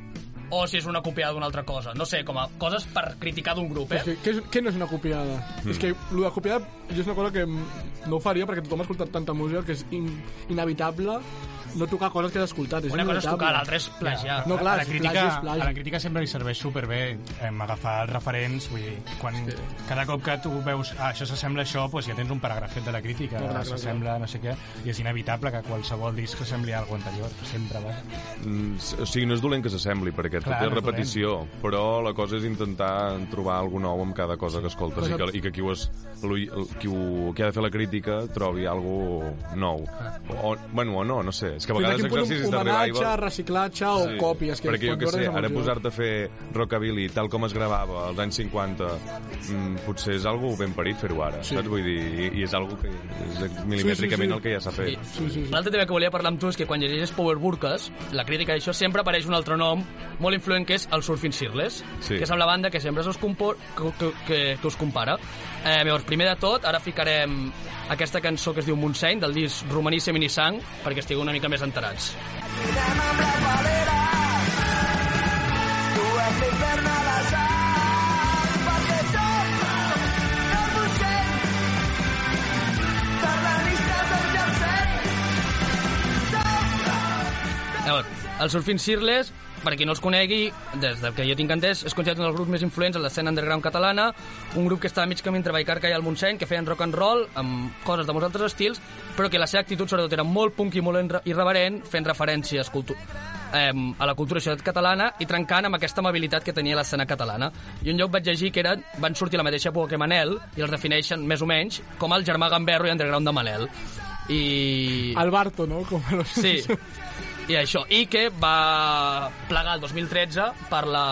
O si és una copiada d'una altra cosa. No sé, com a coses per criticar d'un grup, Eh? eh? Que, què, és, què no és una copiada? Hmm. És que el de copiada jo és una cosa que mm, no ho faria perquè tothom ha escoltat tanta música que és in, inevitable no tocar coses que has escoltat. És Una cosa és inevitable. tocar, l'altra és plagiar. No, clar, a la és crítica, plagi, és plagi. a la crítica sempre li serveix superbé em, agafar els referents, vull dir, quan, cada cop que tu veus ah, això s'assembla a això, doncs ja tens un paràgrafet de la crítica, Clar, clar, clar, s'assembla no sé què, i és inevitable que qualsevol disc s'assembli a algú anterior, sempre va. Mm, s- o sigui, no és dolent que s'assembli, perquè tot Clar, és no és repetició, però la cosa és intentar trobar algú nou amb cada cosa que escoltes i que, i que qui, ho es, qui, ho, qui ha de fer la crítica trobi algú nou. O, bueno, o no, no sé. És que a vegades exercicis de homenatge, revival... reciclatge o còpies. Que perquè jo què sé, ara posar-te a fer rockabilly tal com es gravava als anys 50 mm, potser és algo ben parit fer-ho ara, Sí. saps? Vull dir, i, i és algo que és milimètricament sí. el que ja s'ha fet. I Sí, sí, sí. l'altre tema que volia parlar amb tu és que quan llegeixes Power Burkas, la crítica d'això sempre apareix un altre nom molt influent que és el Surfing Shirtless, Sí. que és amb la banda que sempre us, compor, que, que, que, que us compara. Eh, llavors, primer de tot, ara ficarem aquesta cançó que es diu Montseny, del disc Romaníssim i Sang, perquè estigueu una mica més enterats. Llavors, el Surfing Shirtless, per qui no els conegui, des del que jo tinc entès, és considerat un dels grups més influents en l'escena underground catalana, un grup que estava mig camí entre Vallcarca i el Montseny, que feien rock and roll, amb coses de molts altres estils, però que la seva actitud sobretot era molt punk i molt irreverent, fent referències cultu eh, a la cultura i societat catalana i trencant amb aquesta amabilitat que tenia l'escena catalana. I un lloc vaig llegir que eren, van sortir a la mateixa època que Manel i els defineixen més o menys com el germà Gamberro i underground de Manel. I... El Barto, no? Com a los... Sí, i això. I que va plegar el 2013 per la...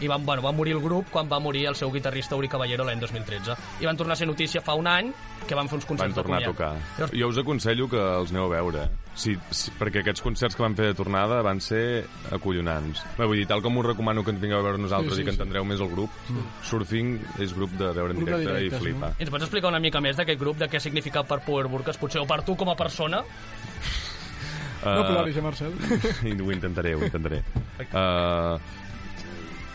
I van, bueno, va morir el grup quan va morir el seu guitarrista Uri Caballero l'any 2013. I van tornar a ser notícia fa un any que van fer uns concerts Van tornar a tocar. Llavors, Jo us aconsello que els aneu a veure. Sí, sí, perquè aquests concerts que van fer de tornada van ser acollonants. Bé, vull dir, tal com us recomano que ens vingueu a veure nosaltres Sí, sí, i que sí. entendreu més el grup, Surfing és grup de veure en de directe i flipa. I ens pots explicar una mica més d'aquest grup, de què ha significat per Power Burkas, potser, o per tu com a persona? No ploris, eh, Marcel? Ho intentaré, ho intentaré. Uh,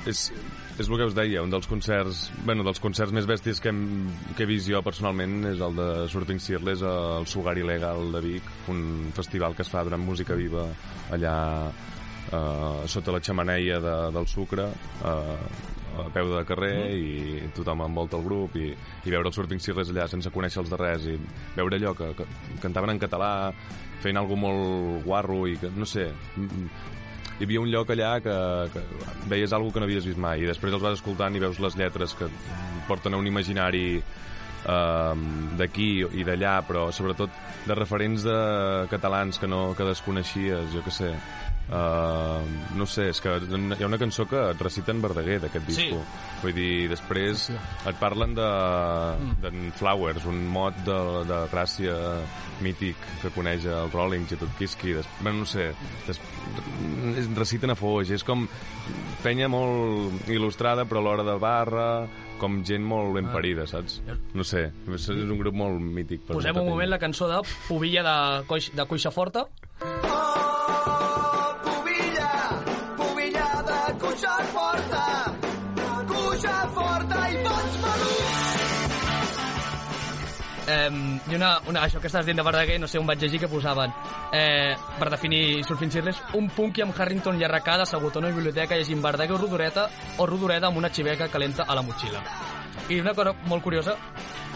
és, és el que us deia, un dels concerts, bueno, dels concerts més bèsties que, hem, que he vist jo personalment és el de Surfing Searless al Sugar Il·legal de Vic, un festival que es fa durant música viva allà eh, sota la xamaneia de, del sucre, eh, a peu de carrer i tothom envolta el grup i, i veure els Surfing Searless allà sense conèixer-los de res i veure allò que, que cantaven en català fent alguna molt guarro i que, no sé, hi havia un lloc allà que, que veies alguna que no havies vist mai i després els vas escoltant i veus les lletres que porten a un imaginari eh, d'aquí i d'allà però sobretot de referents de catalans que, no, que desconeixies jo que sé. Uh, no sé, és que hi ha una cançó que et reciten Verdaguer d'aquest Sí. disco. Vull dir, després et parlen de d'en Flowers un mot de, de Gràcia mític que coneix el Rollings i tot Kiski. Des, bueno, no sé des, es reciten a foix. És com penya molt il·lustrada però a l'hora de barra com gent molt ben parida, saps? No sé, és un grup molt mític. per Posem un moment la cançó de Pubilla de, Coix, de Cuixa Forta. Pubilla, pubilla de cuixa forta, Eh, I una, una, això que estàs dient de Verdaguer, no sé on vaig llegir que posaven, eh, per definir Surfing Searless, un punky amb Harrington i arracada assegut a una biblioteca llegint Verdaguer o Rodoreta o Rodoreda amb una xiveca calenta a la motxilla. I una cosa molt curiosa,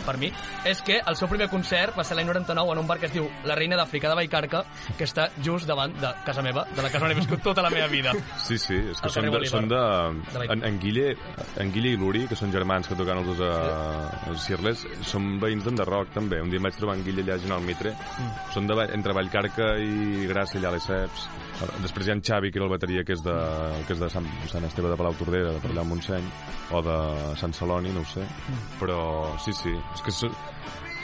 per mi, és que el seu primer concert va ser l'any 99 en un bar que es diu La Reina d'Àfrica de Baicarca, que està just davant de casa meva, de la casa on he viscut tota la meva vida. Sí, sí, és que són de, són de, De en, en, Guille, en Guille i l'Uri, que són germans que toquen els dos a, als Cirles, són veïns d'Enderroc, també. Un dia em vaig trobar en Guille allà a al Mitre. Mm. Són de, entre Vallcarca i Gràcia, allà a les Ceps. Després hi ha en Xavi, que era el bateria, que és de, que és de Sant, Sant Esteve de Palau Tordera, de per allà a Montseny, o de Sant Celoni, no ho sé. Mm. Però sí, sí, és que... So,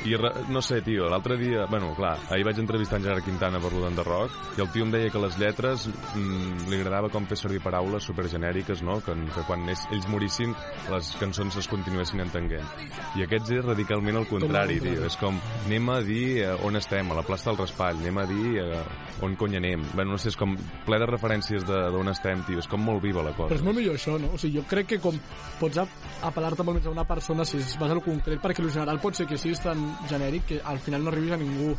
i re, no sé, tio, l'altre dia... Bueno, clar, ahir vaig entrevistar en Gerard Quintana per lo d'Enderroc i el tio em deia que les lletres mm, li agradava com fer servir paraules supergenèriques, no? Que, que quan ells, ells morissin les cançons es continuessin entenguent. I aquests és radicalment el contrari, Com el tio. És com, anem a dir eh, on estem, a la plaça del Raspall, anem a dir eh, on cony anem. Bueno, no sé, és com ple de referències de- d'on estem, tio. És com molt viva la cosa. Però és molt millor això, no? O sigui, jo crec que com pots ap- apel·lar-te molt més a una persona si es basa en concret, perquè el general pot ser que siguis tan genèric que al final no arribis a ningú.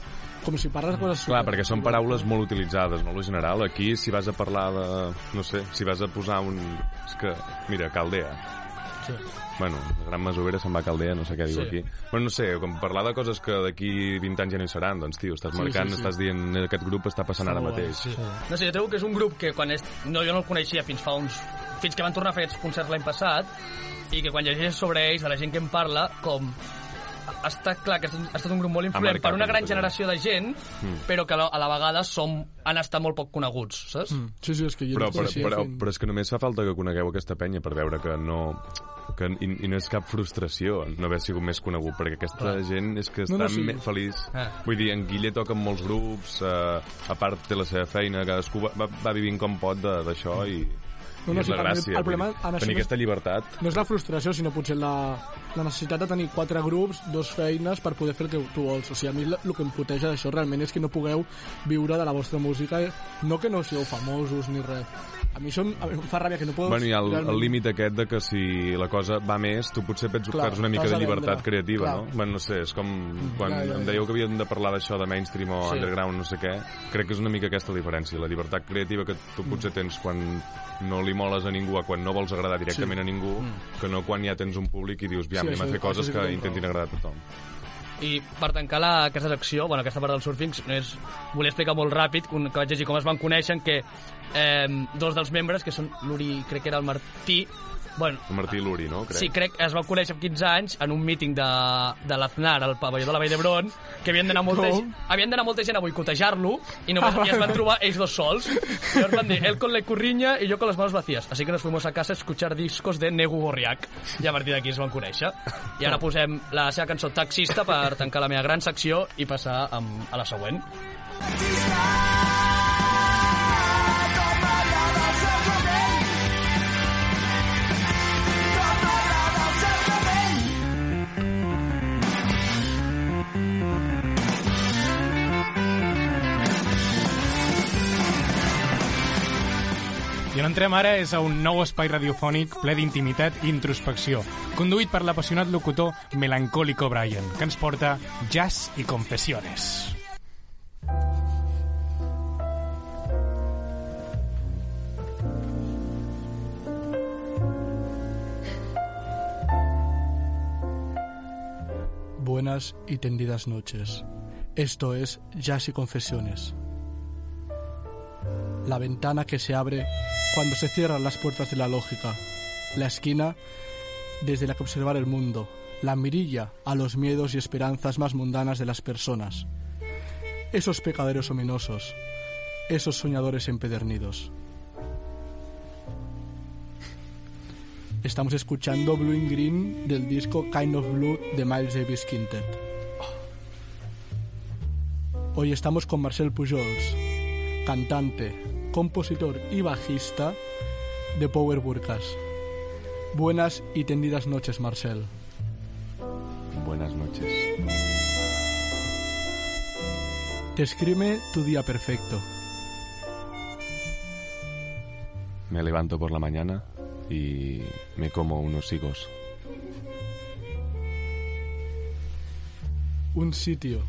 Com si parles de coses... Clar, perquè són paraules molt utilitzades, no? Lo general, aquí, si vas a parlar de... No sé, si vas a posar un... És que, mira, Caldea. Sí. Bueno, la gran masovera se'n va a Caldea, no sé què diu Sí. aquí. Bueno, no sé, com parlar de coses que d'aquí 20 anys ja no hi seran, doncs, tio, estàs Sí, marcant, sí, sí. estàs dient, "Eh, aquest grup està passant ara mateix. sí. No sé, jo trobo que és un grup que quan és... No, jo no el coneixia fins fa uns... Fins que van tornar a fer aquests concerts l'any passat i que quan llegeixes sobre ells, de la gent que em parla, com ha estat clar que ha estat- ha estat un grup molt influent per una gran generació de gent, però que a la, vegada som, han estat molt poc coneguts, saps? Mm. Sí, sí, és que Però, però, però, però és que només fa falta que conegueu aquesta penya per veure que no... Que, i, I no és cap frustració no haver sigut més conegut, perquè aquesta Clar. gent és que No, està no, no, sí. no, feliç. Ah. Vull dir, en Guille toca en molts grups, eh, a part té la seva feina, cadascú va, va, va vivint com pot d'això i, No, i no, és sí, la el- gràcia. el vull problema això tenir no és- aquesta llibertat. no és la frustració, sinó potser la, la necessitat de tenir quatre grups, dos feines per poder fer el que tu vols. O sigui, a mi el que em puteja d'això realment és que no pugueu viure de la vostra música, no que no sigueu famosos ni res. A mi, això em, a mi em fa ràbia que no podeu... Bueno, hi ha el, realment- el límit aquest de que si la cosa va més, tu potser pets Clar, perds una mica de llibertat vendre. creativa, Clar. no? Bueno, no sé, és com quan Ja, ja, ja. em dèieu que havíem de parlar d'això de mainstream o Sí. underground, no sé què, crec que és una mica aquesta diferència, la llibertat creativa que tu Mm. potser tens quan no li moles a ningú, a quan no vols agradar directament Sí. a ningú, que no quan ja tens un públic i dius, Sí, anem a fer coses que intentin agradar a tothom. I per tancar la, aquesta secció, bueno, aquesta part del surfing, és, volia explicar molt ràpid, que vaig llegir com es van conèixer, que eh, dos dels membres, que són l'Uri, crec que era el Martí, bueno, Martí Luri, no? Crec. Sí, crec que es va conèixer amb 15 anys en un míting de, de l'Aznar al pavelló de la Vall d'Hebron, que havien d'anar molta, gent- havien d'anar molta gent a boicotejar-lo i, només, i es van trobar ells dos sols. I llavors van dir, él con la curriña y yo con las manos vacías. Así que nos fuimos a casa a escuchar discos de Negu Gorriak. I a partir d'aquí es van conèixer. I ara posem la seva cançó Taxista per tancar la meva gran secció i passar amb, a la següent. I on entrem ara és a un nou espai radiofònic ple d'intimitat i introspecció, conduït per l'apassionat locutor Melancólico Brian, que ens porta Jazz i Confessiones. Buenas y tendidas noches. Esto es Jazz y Confesiones. La ventana que se abre cuando se cierran las puertas de la lógica. La esquina desde la que observar el mundo. La mirilla a los miedos y esperanzas más mundanas de las personas. Esos pecaderos ominosos. Esos soñadores empedernidos. Estamos escuchando Blue and Green del disco Kind of Blue de Miles Davis Quintet. Hoy estamos con Marcel Pujols, cantante, compositor y bajista de Power Burkas. Buenas y tendidas noches, Marcel. Buenas noches. Describe tu día perfecto. Me levanto por la mañana y me como unos higos. Un sitio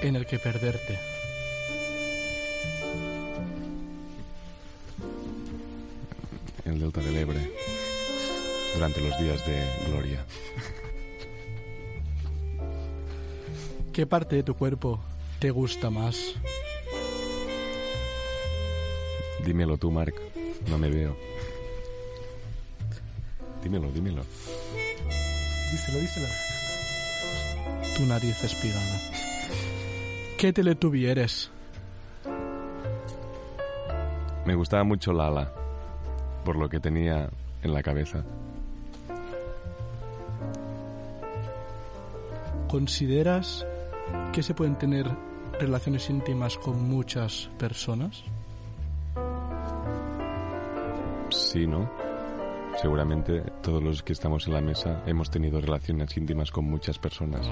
en el que perderte. El Delta del Ebre durante los días de gloria. ¿Qué parte de tu cuerpo te gusta más? Dímelo tú, Marc. No me veo. Dímelo, dímelo. Díselo, díselo. Tu nariz espigada. ¿Qué Teletubby eres? Me gustaba mucho Lala, por lo que tenía en la cabeza. ¿Consideras que se pueden tener relaciones íntimas con muchas personas? Sí, ¿no? Seguramente todos los que estamos en la mesa hemos tenido relaciones íntimas con muchas personas.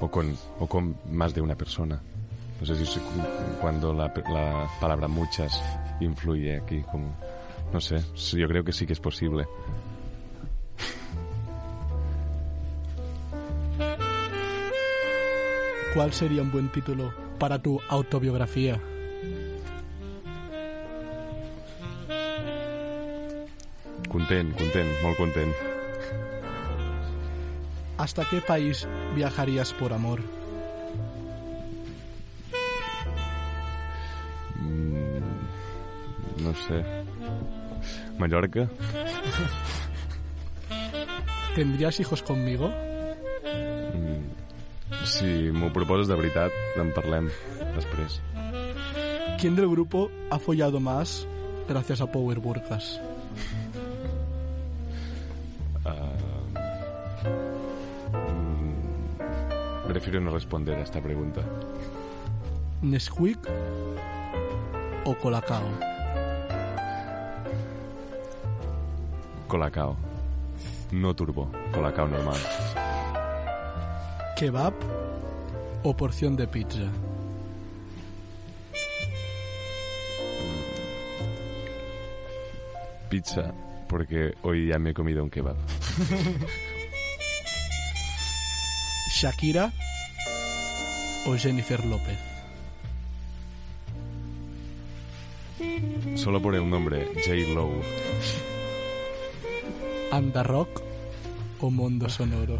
O con, o con más de una persona. No sé si cuando la, la palabra muchas influye aquí, como... No sé, yo creo que sí que es posible. ¿Cuál sería un buen título para tu autobiografía? Content, content, molt content. ¿Hasta qué país viajarías por amor? Mm, no sé. Mallorca? ¿Tendrías hijos conmigo? Mm, si m'ho proposes de veritat, en parlem després. ¿Quién del grupo ha follado más gracias a Power Burkas? Ah, mm, prefiero no responder a esta pregunta. ¿Nesquik o Colacao? Colacao. No turbo, colacao normal. ¿Kebab o porción de pizza? Pizza, porque hoy ya me he comido un kebab. ¿Shakira o Jennifer López? Solo por el nombre, J. Lowe. ¿Anda Rock o Mundo Sonoro?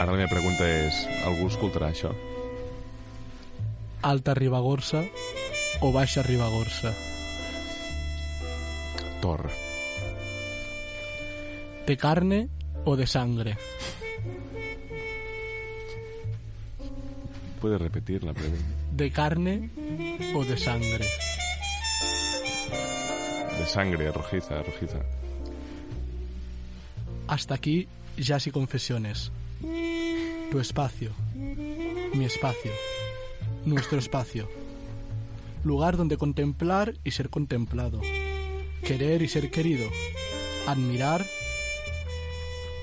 Ara la meva pregunta és, algú escoltarà això? ¿Alta Ribagorça o Baixa Ribagorça? Thor. ¿De carne o de sangre? ¿Puedes repetir la pregunta? ¿De carne o de sangre? De sangre, rojiza, rojiza. Hasta aquí Jazz y Confesiones. Tu espacio. Mi espacio. Nuestro espacio. Lugar donde contemplar y ser contemplado. Querer y ser querido. Admirar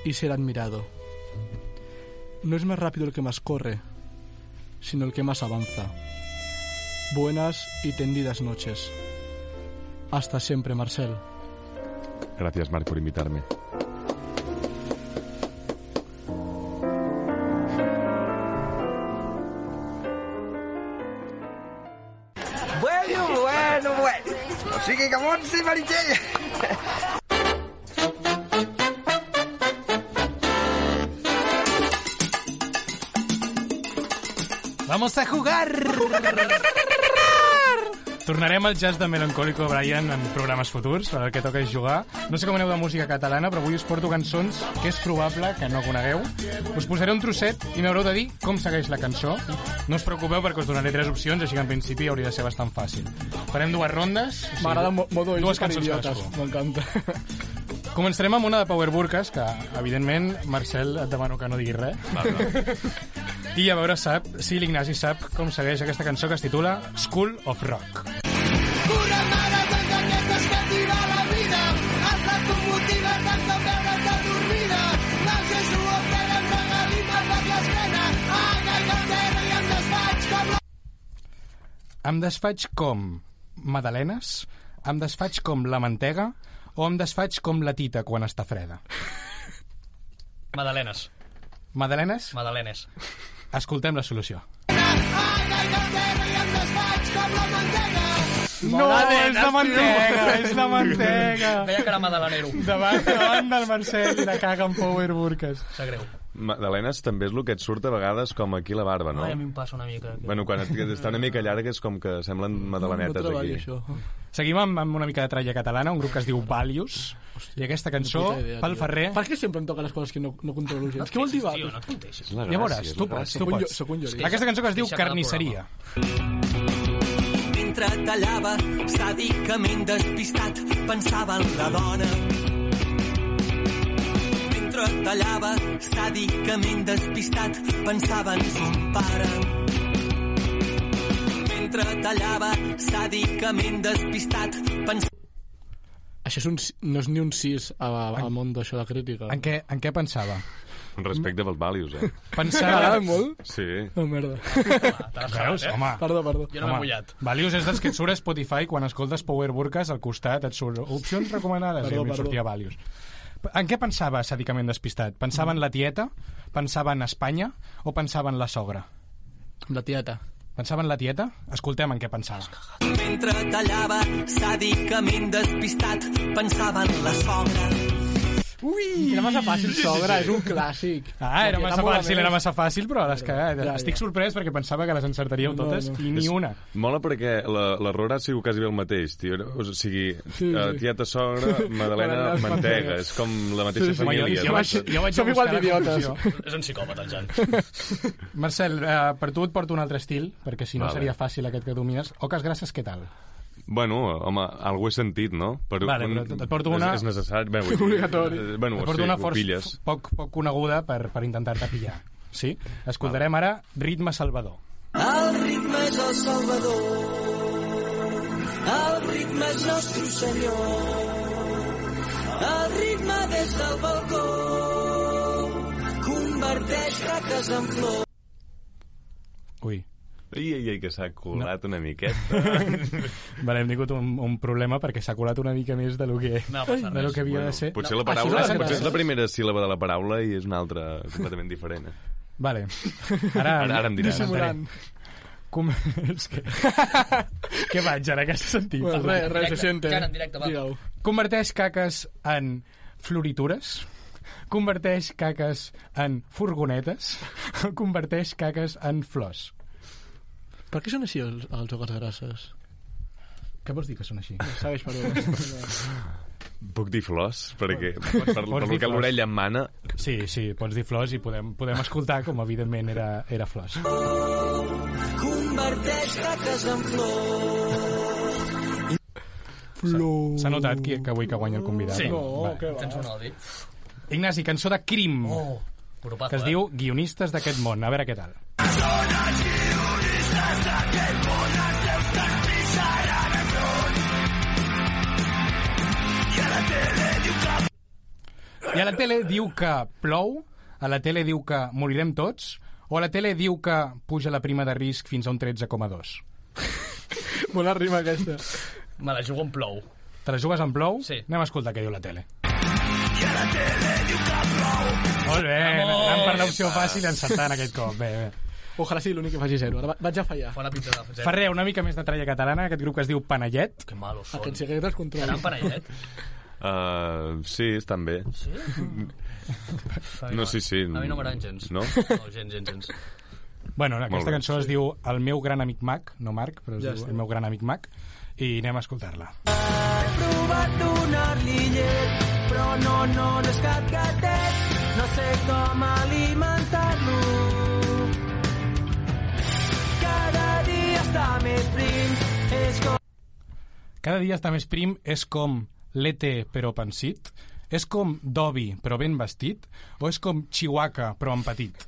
y ser admirado. No es más rápido el que más corre, sino el que más avanza. Buenas y tendidas noches. Hasta siempre, Marcel. Gracias, Marc, por invitarme. Bueno, bueno, bueno. Sigui que Montse i Meritxell... Vamos a jugar! Tornarem al jazz de Melancólico Brian en programes futurs, el que toca és jugar. No sé com aneu de música catalana, però avui us porto cançons que és probable que no conegueu. Us posaré un trosset i m'haureu de dir com segueix la cançó. No us preocupeu perquè us donaré tres opcions, així que en principi hauria de ser bastant fàcil. Farem dues rondes. o sigui, M'agrada mo modo dues cançons idiotes. cadascú. M'encanta. Començarem amb una de Power Burkas, que, evidentment, Marcel, et demano que no diguis res. I a veure sap, si l'Ignasi sap com segueix aquesta cançó que es titula School of Rock. Una marató d'aquestes que tira la vida. Els locomotives van com veure's adormida. Naus i suoperes regalimes per l'esquena. Ai, ai, la terra i em desfaig com la... Em desfaig com madalenes, em desfaig com la mantega o em desfaig com la tita quan està freda. Madalenes. Madalenes? Madalenes. Escoltem la solució. La la. No, és de mantega, és de mantega. Veia que era madalenero. Davant, davant del Marcel i la caga amb Power Burkas. Sap greu. Magdalenes també és el que et surt a vegades com aquí la barba, no? Ai, a mi em passa una mica. Bueno, quan et, està una mica llarga és com que semblen madalenetes no treballo, aquí. això. Seguim amb, amb una mica de tralla catalana, un grup que es diu Valius, i aquesta cançó, idea, pel tio. Ferrer... Per què sempre em toquen les coses que no, no controlo gens? Què vol dir Valius? no et Ja veuràs, tu pots, tu pots. soc un. Aquesta cançó que es diu Carnisseria. Mentre tallava, sàdicament despistat, pensava en la dona. Mentre tallava, sàdicament despistat, pensava en son pare. Mentre tallava, sàdicament despistat, pensava... Això és un, no és ni un 6 al món d'això de crítica. En què, en què pensava? Respecte pels valius, eh? Pensava... T'agrada molt? Sí. Oh, merda. Veus? Home, Perdó, perdó. Jo no m'he mullat. Valius és dels que et surt a Spotify quan escoltes Power Burkas al costat et surt opcions recomanades Perdó, i a mi sortia Valius. En què pensava sàdicament despistat? Pensava en la tieta? Pensava en Espanya? O pensava en la sogra? La tieta. Pensava en la tieta? Escoltem en què pensava. Mentre tallava, sàdicament despistat, pensava en la sogra. Ui! Era massa fàcil, sogra, és un clàssic. Ah, era massa fàcil, era massa fàcil, però les cagat. Ja, Estic ja. sorprès perquè pensava que les encertaríeu No, totes no. i ni És- una. Mola perquè la- l'error ha sigut quasi bé el mateix, tio. O sigui, Sí, eh, sí. tieta sogra, Madalena, Mantega. És com la mateixa Sí, sí. Família. jo, vaig, jo vaig Som a igual buscar la d'idiotes. És un psicòpata, el Jan. Marcel, eh, per tu et porto un altre estil, perquè si no Vale. seria fàcil aquest que domines. Oques grasses, què tal? Bueno, home, algú he sentit, no? Per, Vale, però et porto una- És, és necessari. Bé, vull dir, Obligatori. eh, Bueno, Et porto sí, una força poc, poc coneguda per, per intentar-te pillar. Sí? Escoltarem ara Ritme Salvador. El ritme és el Salvador, el ritme és nostre senyor, el ritme des del balcó converteix raques en flor. Ui. Ai, ai, ai, que s'ha colat una miqueta. Vale, hem tingut un, un problema perquè s'ha colat una mica més de lo que, No de lo que havia Bueno, de ser. potser la Això paraula, és la potser és la primera síl·laba de la paraula i és una altra completament diferent. eh? Vale. Ara, Ara, ara em diràs. Dissimulant. Com... és que... Què vaig ara? Què has sentit? Bueno, res, res, se Directe. siente. Cara, en directe, va. Converteix caques en floritures? Converteix caques en furgonetes? O converteix caques en flors? Per què són així els, els jocs grasses? Què vols dir que són així? Segueix, perdó. Puc dir flors? Perquè per, per, per el que flors. l'orella em mana... Sí, sí, pots dir flors i podem, podem escoltar com evidentment era, era flors. Converteix raques en flor. Flor. S'ha notat que, que avui que guanya el convidat? Sí. No, què va. Tens un odi. Ignasi, cançó de Crim, Oh, que es diu Guionistes d'aquest món. A veure què tal. I a la tele diu que plou, a la tele diu que morirem tots, O la tele diu que puja la prima de risc fins a un 13,2. Bona rima aquesta. Me la jugo en plou. Te la jugues en plou? Sí. Anem a escoltar què diu la tele. Molt bé, anem per l'opció fàcil encertant aquest cop. Bé, bé. Ojalà sigui l'únic que faci zero. Ara va- vaig a fallar. Fa la pinta de zero. Ferrer, una mica més de tralla catalana, aquest grup que es diu Panellet. Que malos són. Aquests secretes controlen. Gran panellet. Uh, sí, estan bé. Sí? No, sí, sí. A mi no m'agraden gens. No? No, gens, gens, gens. Bueno, aquesta bé, cançó es diu El meu gran amic Mac, no Marc, però es Ja diu. El meu gran amic Mac, i anem a escoltar-la. He provat donar-li llet, però no, no, no és cap gatet. No sé com alimentar-lo. Està més prim, és com... Cada dia està més prim, és com l'ET però pensit? És com Dobby però ben vestit? O és com Chihuahua però en petit?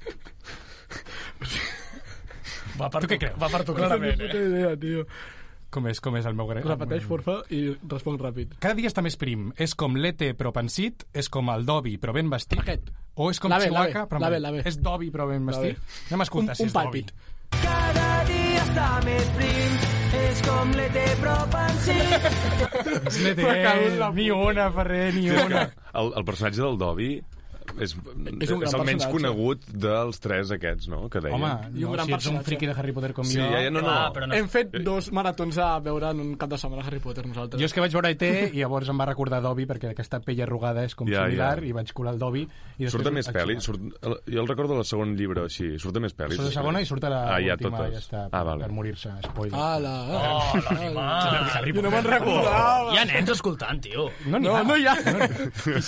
Va per Tu què creus? Va per tu No clarament, puta eh? idea, tio. Com és, com és el meu gran... Repeteix, porfa, i responc ràpid. Cada dia està més prim. És com l'ET però pensit? És com el Dobby però ben vestit? Aquest. O és com La Chihuahua però la la? És Dobby però ben vestit? Anem a escoltar Un- si un és Dobby. pàlpit. Cada dia està més prim, és com l'ET però pensit. És l'ET, ni una, Ferrer, ni una. El, el personatge del Dobby és, És un és gran el menys conegut dels tres aquests, no?, que deien. Home, I un no, gran si ets un personatge. friqui de Harry Potter com Sí, jo... ja, ja, no, no. Ah, però no. Hem fet dos maratons a veure en un cap de setmana Harry Potter, nosaltres. Jo és que vaig veure ET i llavors em va recordar Dobby perquè aquesta pell arrugada és com Ja, similar ja. i vaig colar el Dobby i després Surt més el pel·li? Surt, jo el recordo del segon llibre, així. Surt més pel·lis. Surt a segona i surt a la ah, ja, totes. ja està, Ah, vale. per morir-se, spoiler. Ala, Oh, l'animal. Harry jo no me'n recordava. Hi ha nens escoltant, tio. No, No, no hi ha.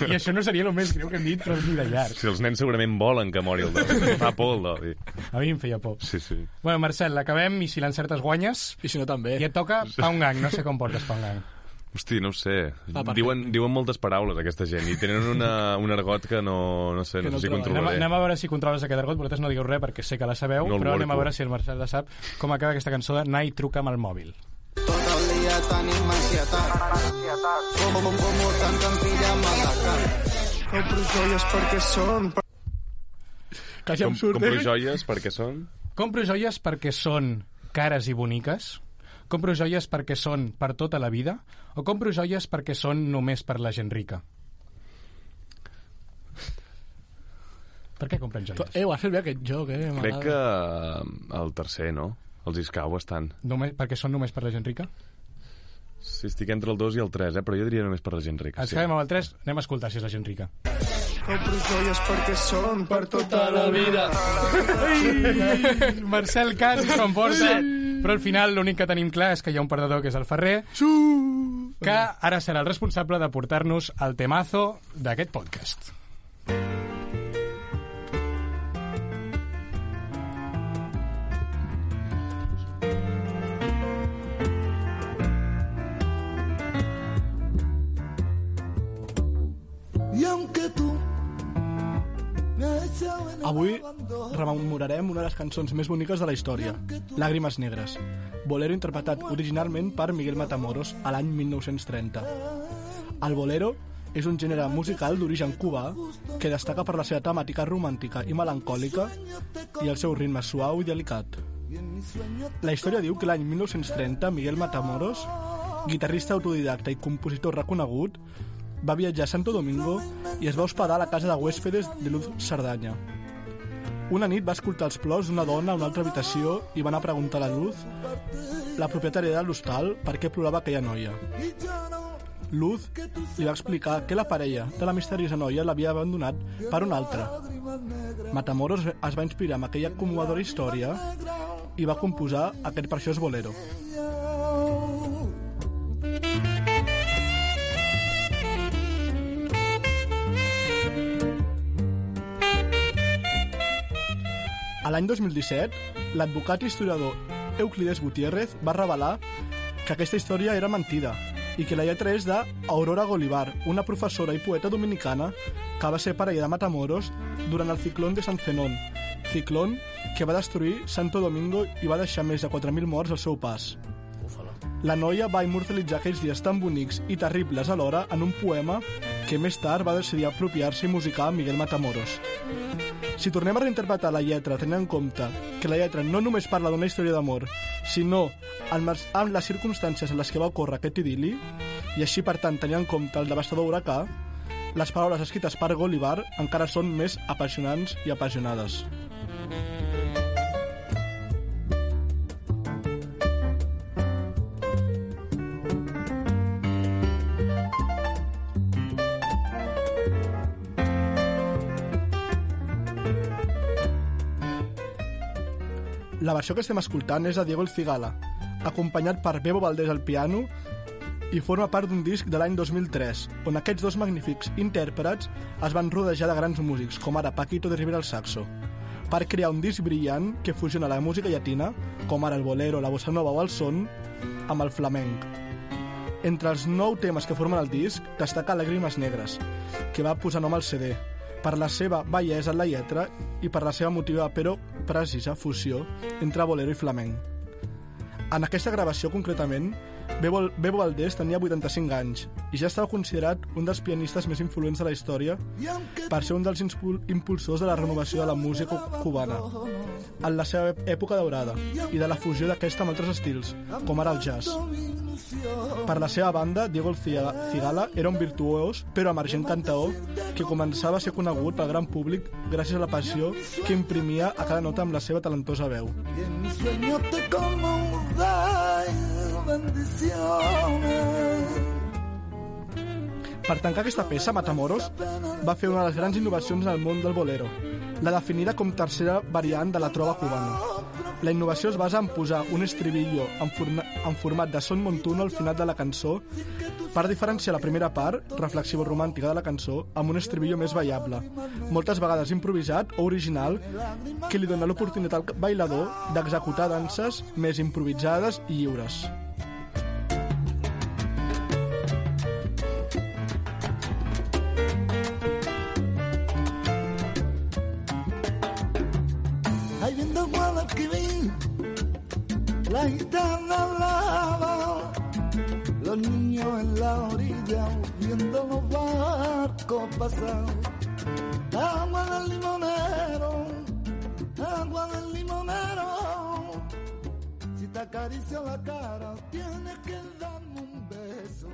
I això no seria el més greu que hem dit, però de llarg. Si els nens segurament volen que mori el Dobby. Fa por el Dobby. A mi em feia por. Sí, sí. Bueno, Marcel, l'acabem i si l'encertes guanyes I si no, també. i et toca pa un gang. No sé com portes pa un gang. Hosti, no ho sé. Ah, diuen, diuen moltes paraules, aquesta gent, i tenen una, un argot que no, no sé, Que no, no sé si trobaré. Anem, controlaré. anem a veure si controles aquest argot. Vosaltres no digueu res perquè sé que la sabeu, No però anem a veure si el Marcel la sap. Com acaba aquesta cançó de Nai truca amb el mòbil. Tot el dia tenim ansietat. Com, com, com tant que em pilla. Compro joies perquè són... Quasi Com, em surt, compro eh? joies perquè són... Compro joies perquè són cares i boniques? Compro joies perquè són per tota la vida? O compro joies perquè són només per la gent rica? Per què compren joies? Eh, ho has fet bé aquest joc, eh? Crec que el tercer, no? Els iscau bastant. Només, perquè són només per la gent rica? Sí, estic entre el 2 i el 3, eh? però jo diria només per la gent rica. Ens Sí. quedem amb el 3, anem a escoltar si és la gent rica. Compro joies perquè són per tota la vida. Marcel Cas s'ho emporta, però al final l'únic que tenim clar és que hi ha un perdedor que és el Ferrer, que ara serà el responsable de portar-nos el temazo d'aquest podcast. Avui rememorarem una de les cançons més boniques de la història, Làgrimes negres, bolero interpretat originalment per Miguel Matamoros a l'any 1930. El bolero és un gènere musical d'origen cubà que destaca per la seva temàtica romàntica i melancòlica i el seu ritme suau i delicat. La història diu que l'any 1930 Miguel Matamoros, guitarrista autodidacta i compositor reconegut, va viatjar a Santo Domingo i es va hospedar a la casa de huéspedes de Luz Cerdanya. Una nit va escoltar els plors d'una dona a una altra habitació i va anar a preguntar a la Luz, la propietària de l'hostal, per què plorava aquella noia. Luz li va explicar que la parella de la misteriosa noia l'havia abandonat per una altra. Matamoros es va inspirar en aquella commovedora història i va composar aquest preciós bolero. L'any 2017, l'advocat i historiador Euclides Gutiérrez va revelar que aquesta història era mentida i que la lletra és de Aurora Golivar, una professora i poeta dominicana que va ser parella de Matamoros durant el ciclón de San Zenón, ciclón que va destruir Santo Domingo i va deixar més de 4.000 morts al seu pas. La noia va immortalitzar aquells dies tan bonics i terribles alhora en un poema que més tard va decidir apropiar-se i musicar Miguel Matamoros. Si tornem a reinterpretar la lletra tenint en compte que la lletra no només parla d'una història d'amor, sinó amb, les- amb les circumstàncies en les que va ocórrer aquest idili, i així, per tant, tenint en compte el devastador huracà, les paraules escrites per Golivar encara són més apassionants i apassionades. Versió que estem escoltant és de Diego El Cigala, acompanyat per Bebo Valdés al piano i forma part d'un disc de l'any 2003, on aquests dos magnífics intèrprets es van rodejar de grans músics, com ara Paquito de Rivera al saxo, per crear un disc brillant que fusiona la música llatina, com ara el bolero, la bossa nova o el son, amb el flamenc. Entre els nou temes que formen el disc destaca Làgrimes Negres, que va posar nom al CD, per la seva bellesa en la lletra i per la seva motiva però precisa fusió entre bolero i flamenc. En aquesta gravació, concretament, Bebo, Bebo Valdés tenia 85 anys i ja estava considerat un dels pianistes més influents de la història per ser un dels impul impulsors de la renovació de la música cubana en la seva època daurada i de la fusió d'aquesta amb altres estils, com ara el jazz. Per la seva banda, Diego Cigala era un virtuós però emergent cantaor que començava a ser conegut pel gran públic gràcies a la passió que imprimia a cada nota amb la seva talentosa veu. En mis sueños te como bendiciones. Per tancar aquesta peça, Matamoros va fer una de les grans innovacions en el món del bolero, la definida com tercera variant de la trova cubana. La innovació es basa en posar un estribillo en, forma, en format de son montuno al final de la cançó per diferenciar la primera part, reflexiva romàntica de la cançó, amb un estribillo més ballable, moltes vegades improvisat o original, que li dona l'oportunitat al bailador d'executar danses més improvisades i lliures. Viendo Guadalquivir, la gitana hablaba, los niños en la orilla viendo los barcos pasar. Agua del limonero, agua del limonero, si te acaricio la cara tienes que darme un beso.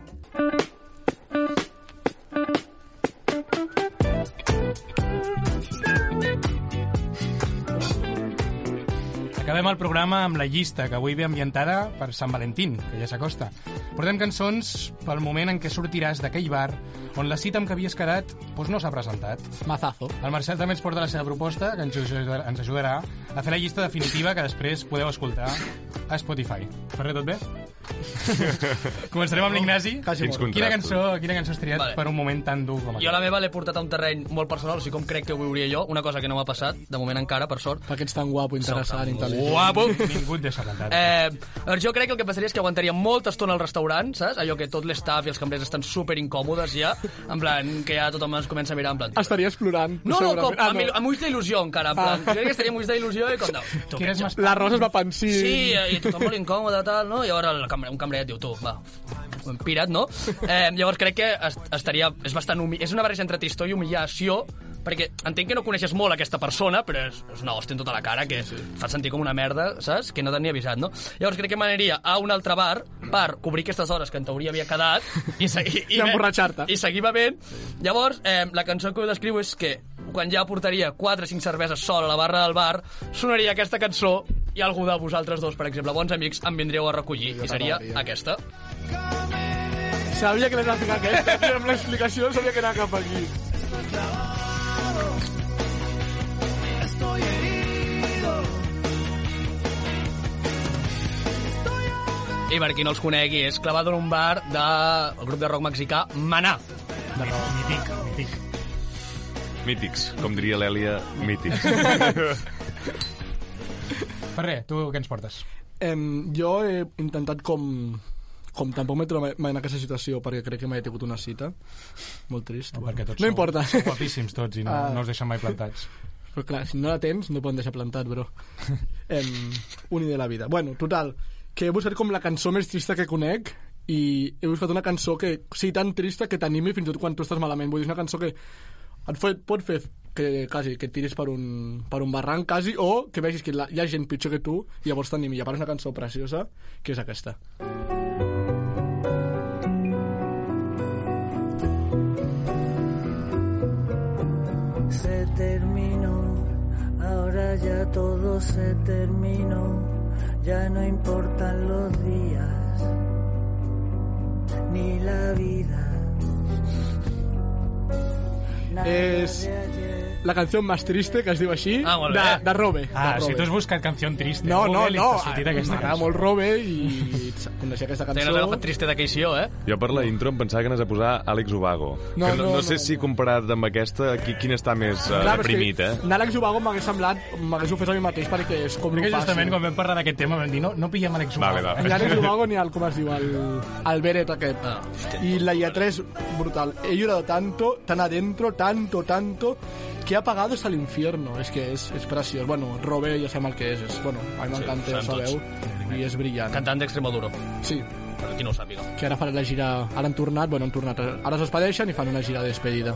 Acabem el programa amb la llista, que avui ve ambientada per Sant Valentín, que ja s'acosta. Portem cançons pel moment en què sortiràs d'aquell bar on la cita amb què havies quedat doncs no s'ha presentat. Mazazo. El Marcel també ens porta la seva proposta, que ens ajudarà, ens ajudarà a fer la llista definitiva que després podeu escoltar a Spotify. Ferrer, tot bé? Començarem amb l'Ignasi. Quina cançó, quina cançó has triat Vale. per un moment tan dur com Jo aquest? la meva l'he portat a un terreny molt personal, o sigui, com crec que ho viuria jo, una cosa que no m'ha passat, de moment encara, per sort. Perquè ets tan guapo, interessant, intel·ligent. Guapo! Ningú et deixa plantat. Eh, doncs jo crec que el que passaria és que aguantaria molta estona al restaurant, saps? Allò que tot l'estaf i els cambrers estan super incòmodes ja, en plan, que ja tothom ens comença a mirar en plan... Estaria explorant. No, no, com. Ah, il- amb ulls d'il·lusió encara, en plan. Ah. Jo crec que estaria amb ulls d'il·lusió i com de... Tu, La Rosa es va pensar. Sí, i tothom molt incòmode, tal, no? I llavors el cambrer, un cambrer et diu, tu, va, pirat, no? Eh, llavors crec que est estaria... És bastant humi... És una barreja entre tristor i humillació, perquè entenc que no coneixes molt aquesta persona, però és, és una hòstia en tota la cara que et fa sentir com una merda, saps? Que no t'han ni avisat, no? Llavors crec que m'aniria a un altre bar per cobrir aquestes hores que en teoria havia quedat i, seguir, I emborratxar-te. I seguir bevent. Llavors, eh, la cançó que ho descriu és que quan ja portaria 4 o 5 cerveses sol a la barra del bar, sonaria aquesta cançó i algú de vosaltres dos, per exemple, bons amics, em vindríeu a recollir. I seria t'agradaria. aquesta. Sabia que l'anava a ficar aquesta, i amb l'explicació sabia que anava cap aquí. I per qui no els conegui, és clavado en un bar del grup de rock mexicà Maná. De raó, mític, mític. Mítics, com diria l'Èlia, mítics. Ferrer, tu què ens portes? Em, jo he intentat com com tampoc m'he trobat mai en aquesta situació perquè crec que mai he tingut una cita molt trist No, perquè tots no sou- importa sou guapíssims tots i no, Ah. no us deixen mai plantats. però clar, si no la tens no poden deixar plantat bro em, un de la vida bueno, total, que he buscat com la cançó més trista que conec i he buscat una cançó que sigui tan trista que t'animi fins i tot quan tu estàs malament vull dir, una cançó que et fet, pot fer que quasi que et tiris per un, per un barranc quasi, o que vegis que la, hi ha gent pitjor que tu i llavors t'animi. I a part és una cançó preciosa, que és aquesta. Se terminó, ahora ya todo se terminó, ya no importan los días ni la vida. Nada És de ayer. La canció més triste, que es diu així, Ah, de, de Robe. Ah, de si Robe. tu has buscat canció triste. No, no, i no. M'agrada molt Robe i coneixia aquesta cançó. agafat triste de Queixió, eh? Jo per la intro em pensava que anaves a posar Àlex Ubago. No, que no, no, no, sé no. si comparat amb aquesta, qui, quin està més uh, Clar, és deprimit, que eh? N'Àlex Ubago m'hagués semblat, m'hagués ofès a mi mateix perquè és com Que justament quan vam parlar d'aquest tema vam dir no, no pillem Alex Ubago. Vale, va. Ni Àlex Ubago ni el, com es diu, el, el Beret aquest. Ah, y la lletra es brutal. He llorado tanto, tan adentro, tanto, tanto, que ha pagado hasta el infierno. Es que és, és preciós. Bueno, Robé ja sabem el que és. és bueno, a mi m'encanta, ja sabem sabeu. I és brillant. Cantant d'Extremadura, Sí, per qui no ho sàpiga. que ara faran la gira... Ara han tornat, bueno, han tornat. Ara es despedeixen i fan una gira de despedida.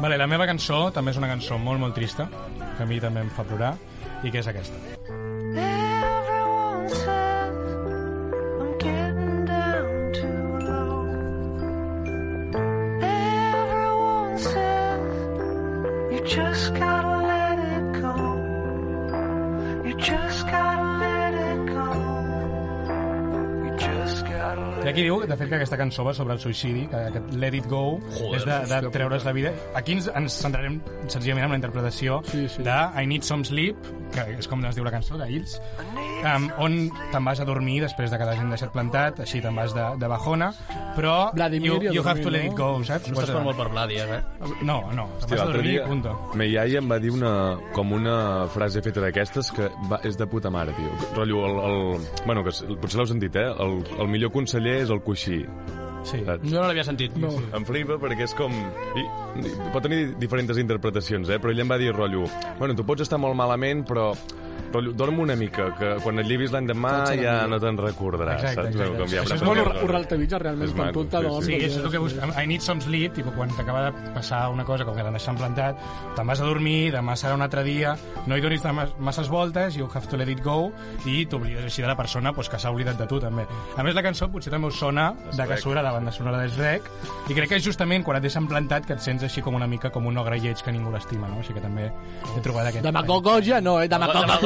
Vale, la meva cançó també és una cançó molt, molt trista, que a mi també em fa plorar, i que és aquesta. Aquí diu, de fet, que aquesta cançó va sobre el suïcidi, que aquest Let It Go Joder, és de, de treure's la vida. Aquí ens, ens centrarem senzillament en la interpretació Sí, sí. de I Need Some Sleep, que és com es diu la cançó, d'Ils, um, on te'n vas a dormir després de que l'hagin deixat plantat, així te'n vas de, de bajona, però Vladimir you, i you have to let no? it go, saps? No estàs per molt per Vladi, eh? No, no, te'n vas a dormir, dia, punto. me iaia em va dir una, com una frase feta d'aquestes que va, és de puta mare, tio. Rotllo, el, el, bueno, que potser l'heu sentit, eh? El, el millor conseller és el coixí. Sí. Saps? Jo no l'havia sentit. No. Em flipa perquè és com... I, i, pot tenir diferents interpretacions, eh? Però ell em va dir, rotllo, bueno, tu pots estar molt malament, però rotllo, dorm una mica, que quan et llibis l'endemà ja no te'n recordaràs, Exacte, saps? exacte. Com ja Això és Molt coses. urraltavitja, realment, quan tu t'adorms. sí, Sí, això és el que ja busquem. I need some sleep, tipus, quan t'acaba de passar una cosa com que l'han deixat plantat, te'n vas a dormir, demà serà un altre dia, no hi donis masses voltes, you have to let it go, i t'oblides així de la persona pues, que s'ha oblidat de tu, també. A més, la cançó potser també us sona de que surt a la banda sonora del Rec, i crec que és justament quan et deixen plantat que et sents així com una mica com un ogre lleig que ningú l'estima, no? Així que també he trobat aquest... Demagogogia no, eh?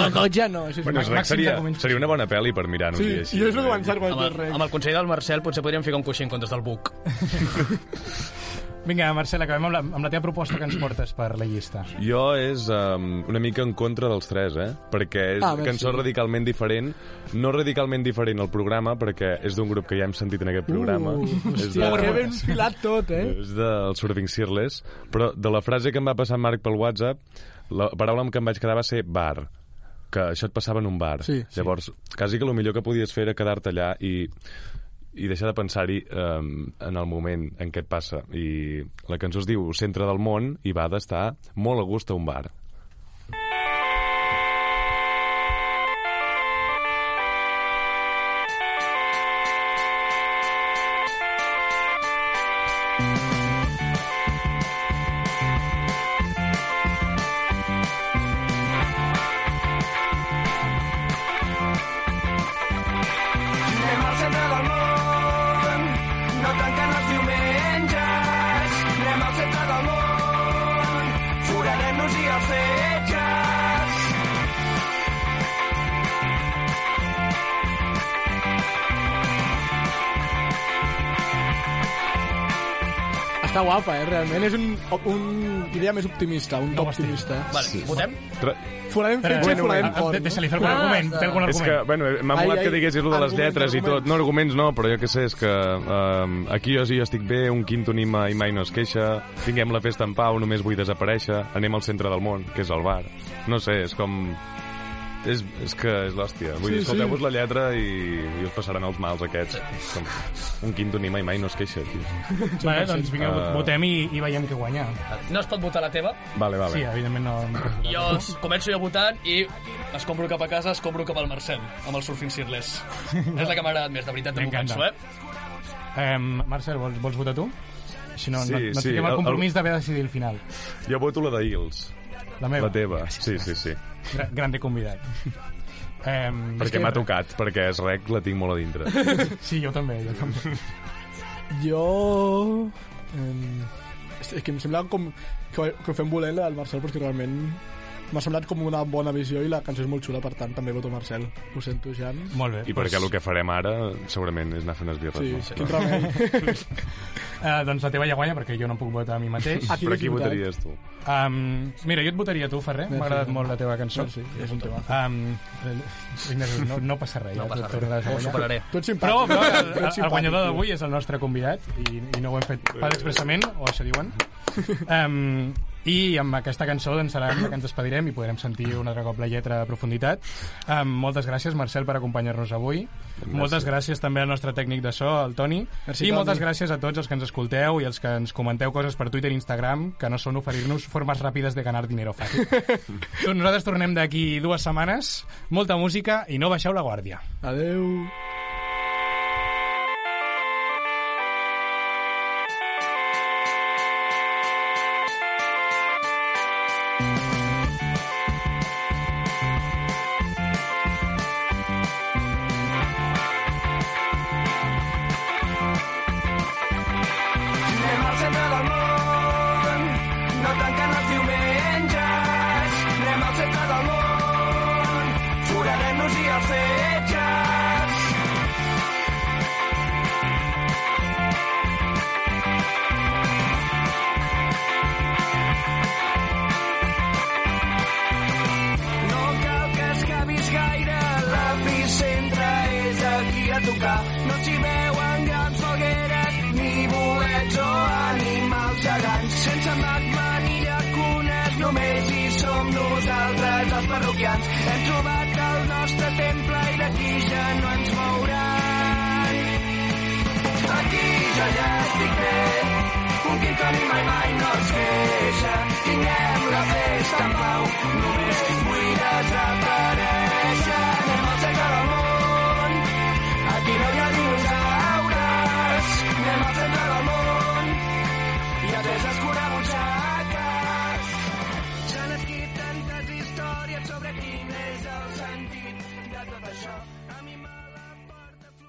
Demagogogia no. Això és Bueno, màxim seria, de seria una bona pel·li per mirar un Sí, dia així. i és el que quan Amb el, res. amb el consell del Marcel potser podríem ficar un coixí en comptes del buc. Vinga, Marcel, acabem amb la, amb la teva proposta que ens portes per la llista. Jo és um, una mica en contra dels tres, eh? Perquè és Ah, cançó radicalment diferent. No radicalment diferent al programa, perquè és d'un grup que ja hem sentit en aquest programa. Uh, és hòstia, que ben filat tot, eh? És del Surfing Searless. Però de la frase que em va passar Marc pel WhatsApp, la paraula amb què em vaig quedar va ser bar que això et passava en un bar. Sí, sí. Llavors, quasi que el millor que podies fer era quedar-te allà i, i deixar de pensar-hi um, en el moment en què et passa. I la cançó es diu Centre del món i va d'estar molt a gust a un bar. Realment és un, un idea més optimista, un top optimista. eh? Vale, votem? Tra Forarem fetge, Bueno, forarem bueno, cor. de- Deixa-li fer algun argument, té algun és que, argument. bueno, m'ha molat ai, que diguessis lo de les lletres i tot. No, arguments no, però jo què sé, és que um, aquí jo sí estic bé, un quinto anima i mai no es queixa, tinguem la festa en pau, només vull desaparèixer, anem al centre del món, que és el bar. No sé, és com... És, és que és l'hòstia. Vull Sí, dir, escolteu-vos sí. la lletra i, i us passaran els mals aquests. Com un quinto anima i mai no es queixa, tio. Vale, doncs vinga, Ah. votem i, i veiem què guanya. No es pot votar la teva. Vale, vale. Sí, evidentment no... no Jo començo jo votant i escombro cap a casa, escombro cap al Marcel, amb el Surfing Searless. És la que m'ha agradat més, de veritat, de M'encanta. cançó, eh? Eh, Marcel, vols, vols votar tu? Així no, Sí, no, no sí, tinguem el el- compromís d'haver de decidir el final. Jo voto la d'Ils. La meva. La teva, sí, sí, sí. Gra grande convidat. Eh, Perquè m'ha tocat, perquè és rec, la tinc molt a dintre. Sí, jo també, jo també. Jo... Eh, és que em sembla com que, que ho fem volent la del Marcel perquè realment m'ha semblat com una bona visió i la cançó és molt xula, per tant també voto Marcel. Ho sento, Jan. Molt bé. I perquè el que farem ara segurament és anar a fer unes birres. Sí, no? sí. quin remei. Uh, doncs la teva ja guanya, perquè jo no puc votar a mi mateix. Aquí Per és qui veritat. votaries tu? Um, mira, jo et votaria a tu, Ferrer. M'ha agradat molt la teva cançó. Merci, és un tema. Um, no, no passa res. No ja, passa tu tornaràs a Ho superaré. Tu ets Però, simpàtic. però el, ets el, el simpàtic, guanyador d'avui és el nostre convidat i, i no ho hem fet pas expressament, o això diuen. Um, I amb aquesta cançó doncs, serà que ens despedirem i podrem sentir un altre cop la lletra a profunditat. Um, moltes gràcies, Marcel, per acompanyar-nos avui. Moltes gràcies també al nostre tècnic de so, el Toni. Merci, I Toni. moltes gràcies a tots els que ens escolteu i els que ens comenteu coses per Twitter i Instagram, que no són oferir-nos formes ràpides de ganar dinero fàcil. doncs nosaltres tornem d'aquí dues setmanes. Molta música i no baixeu la guàrdia. Adeu.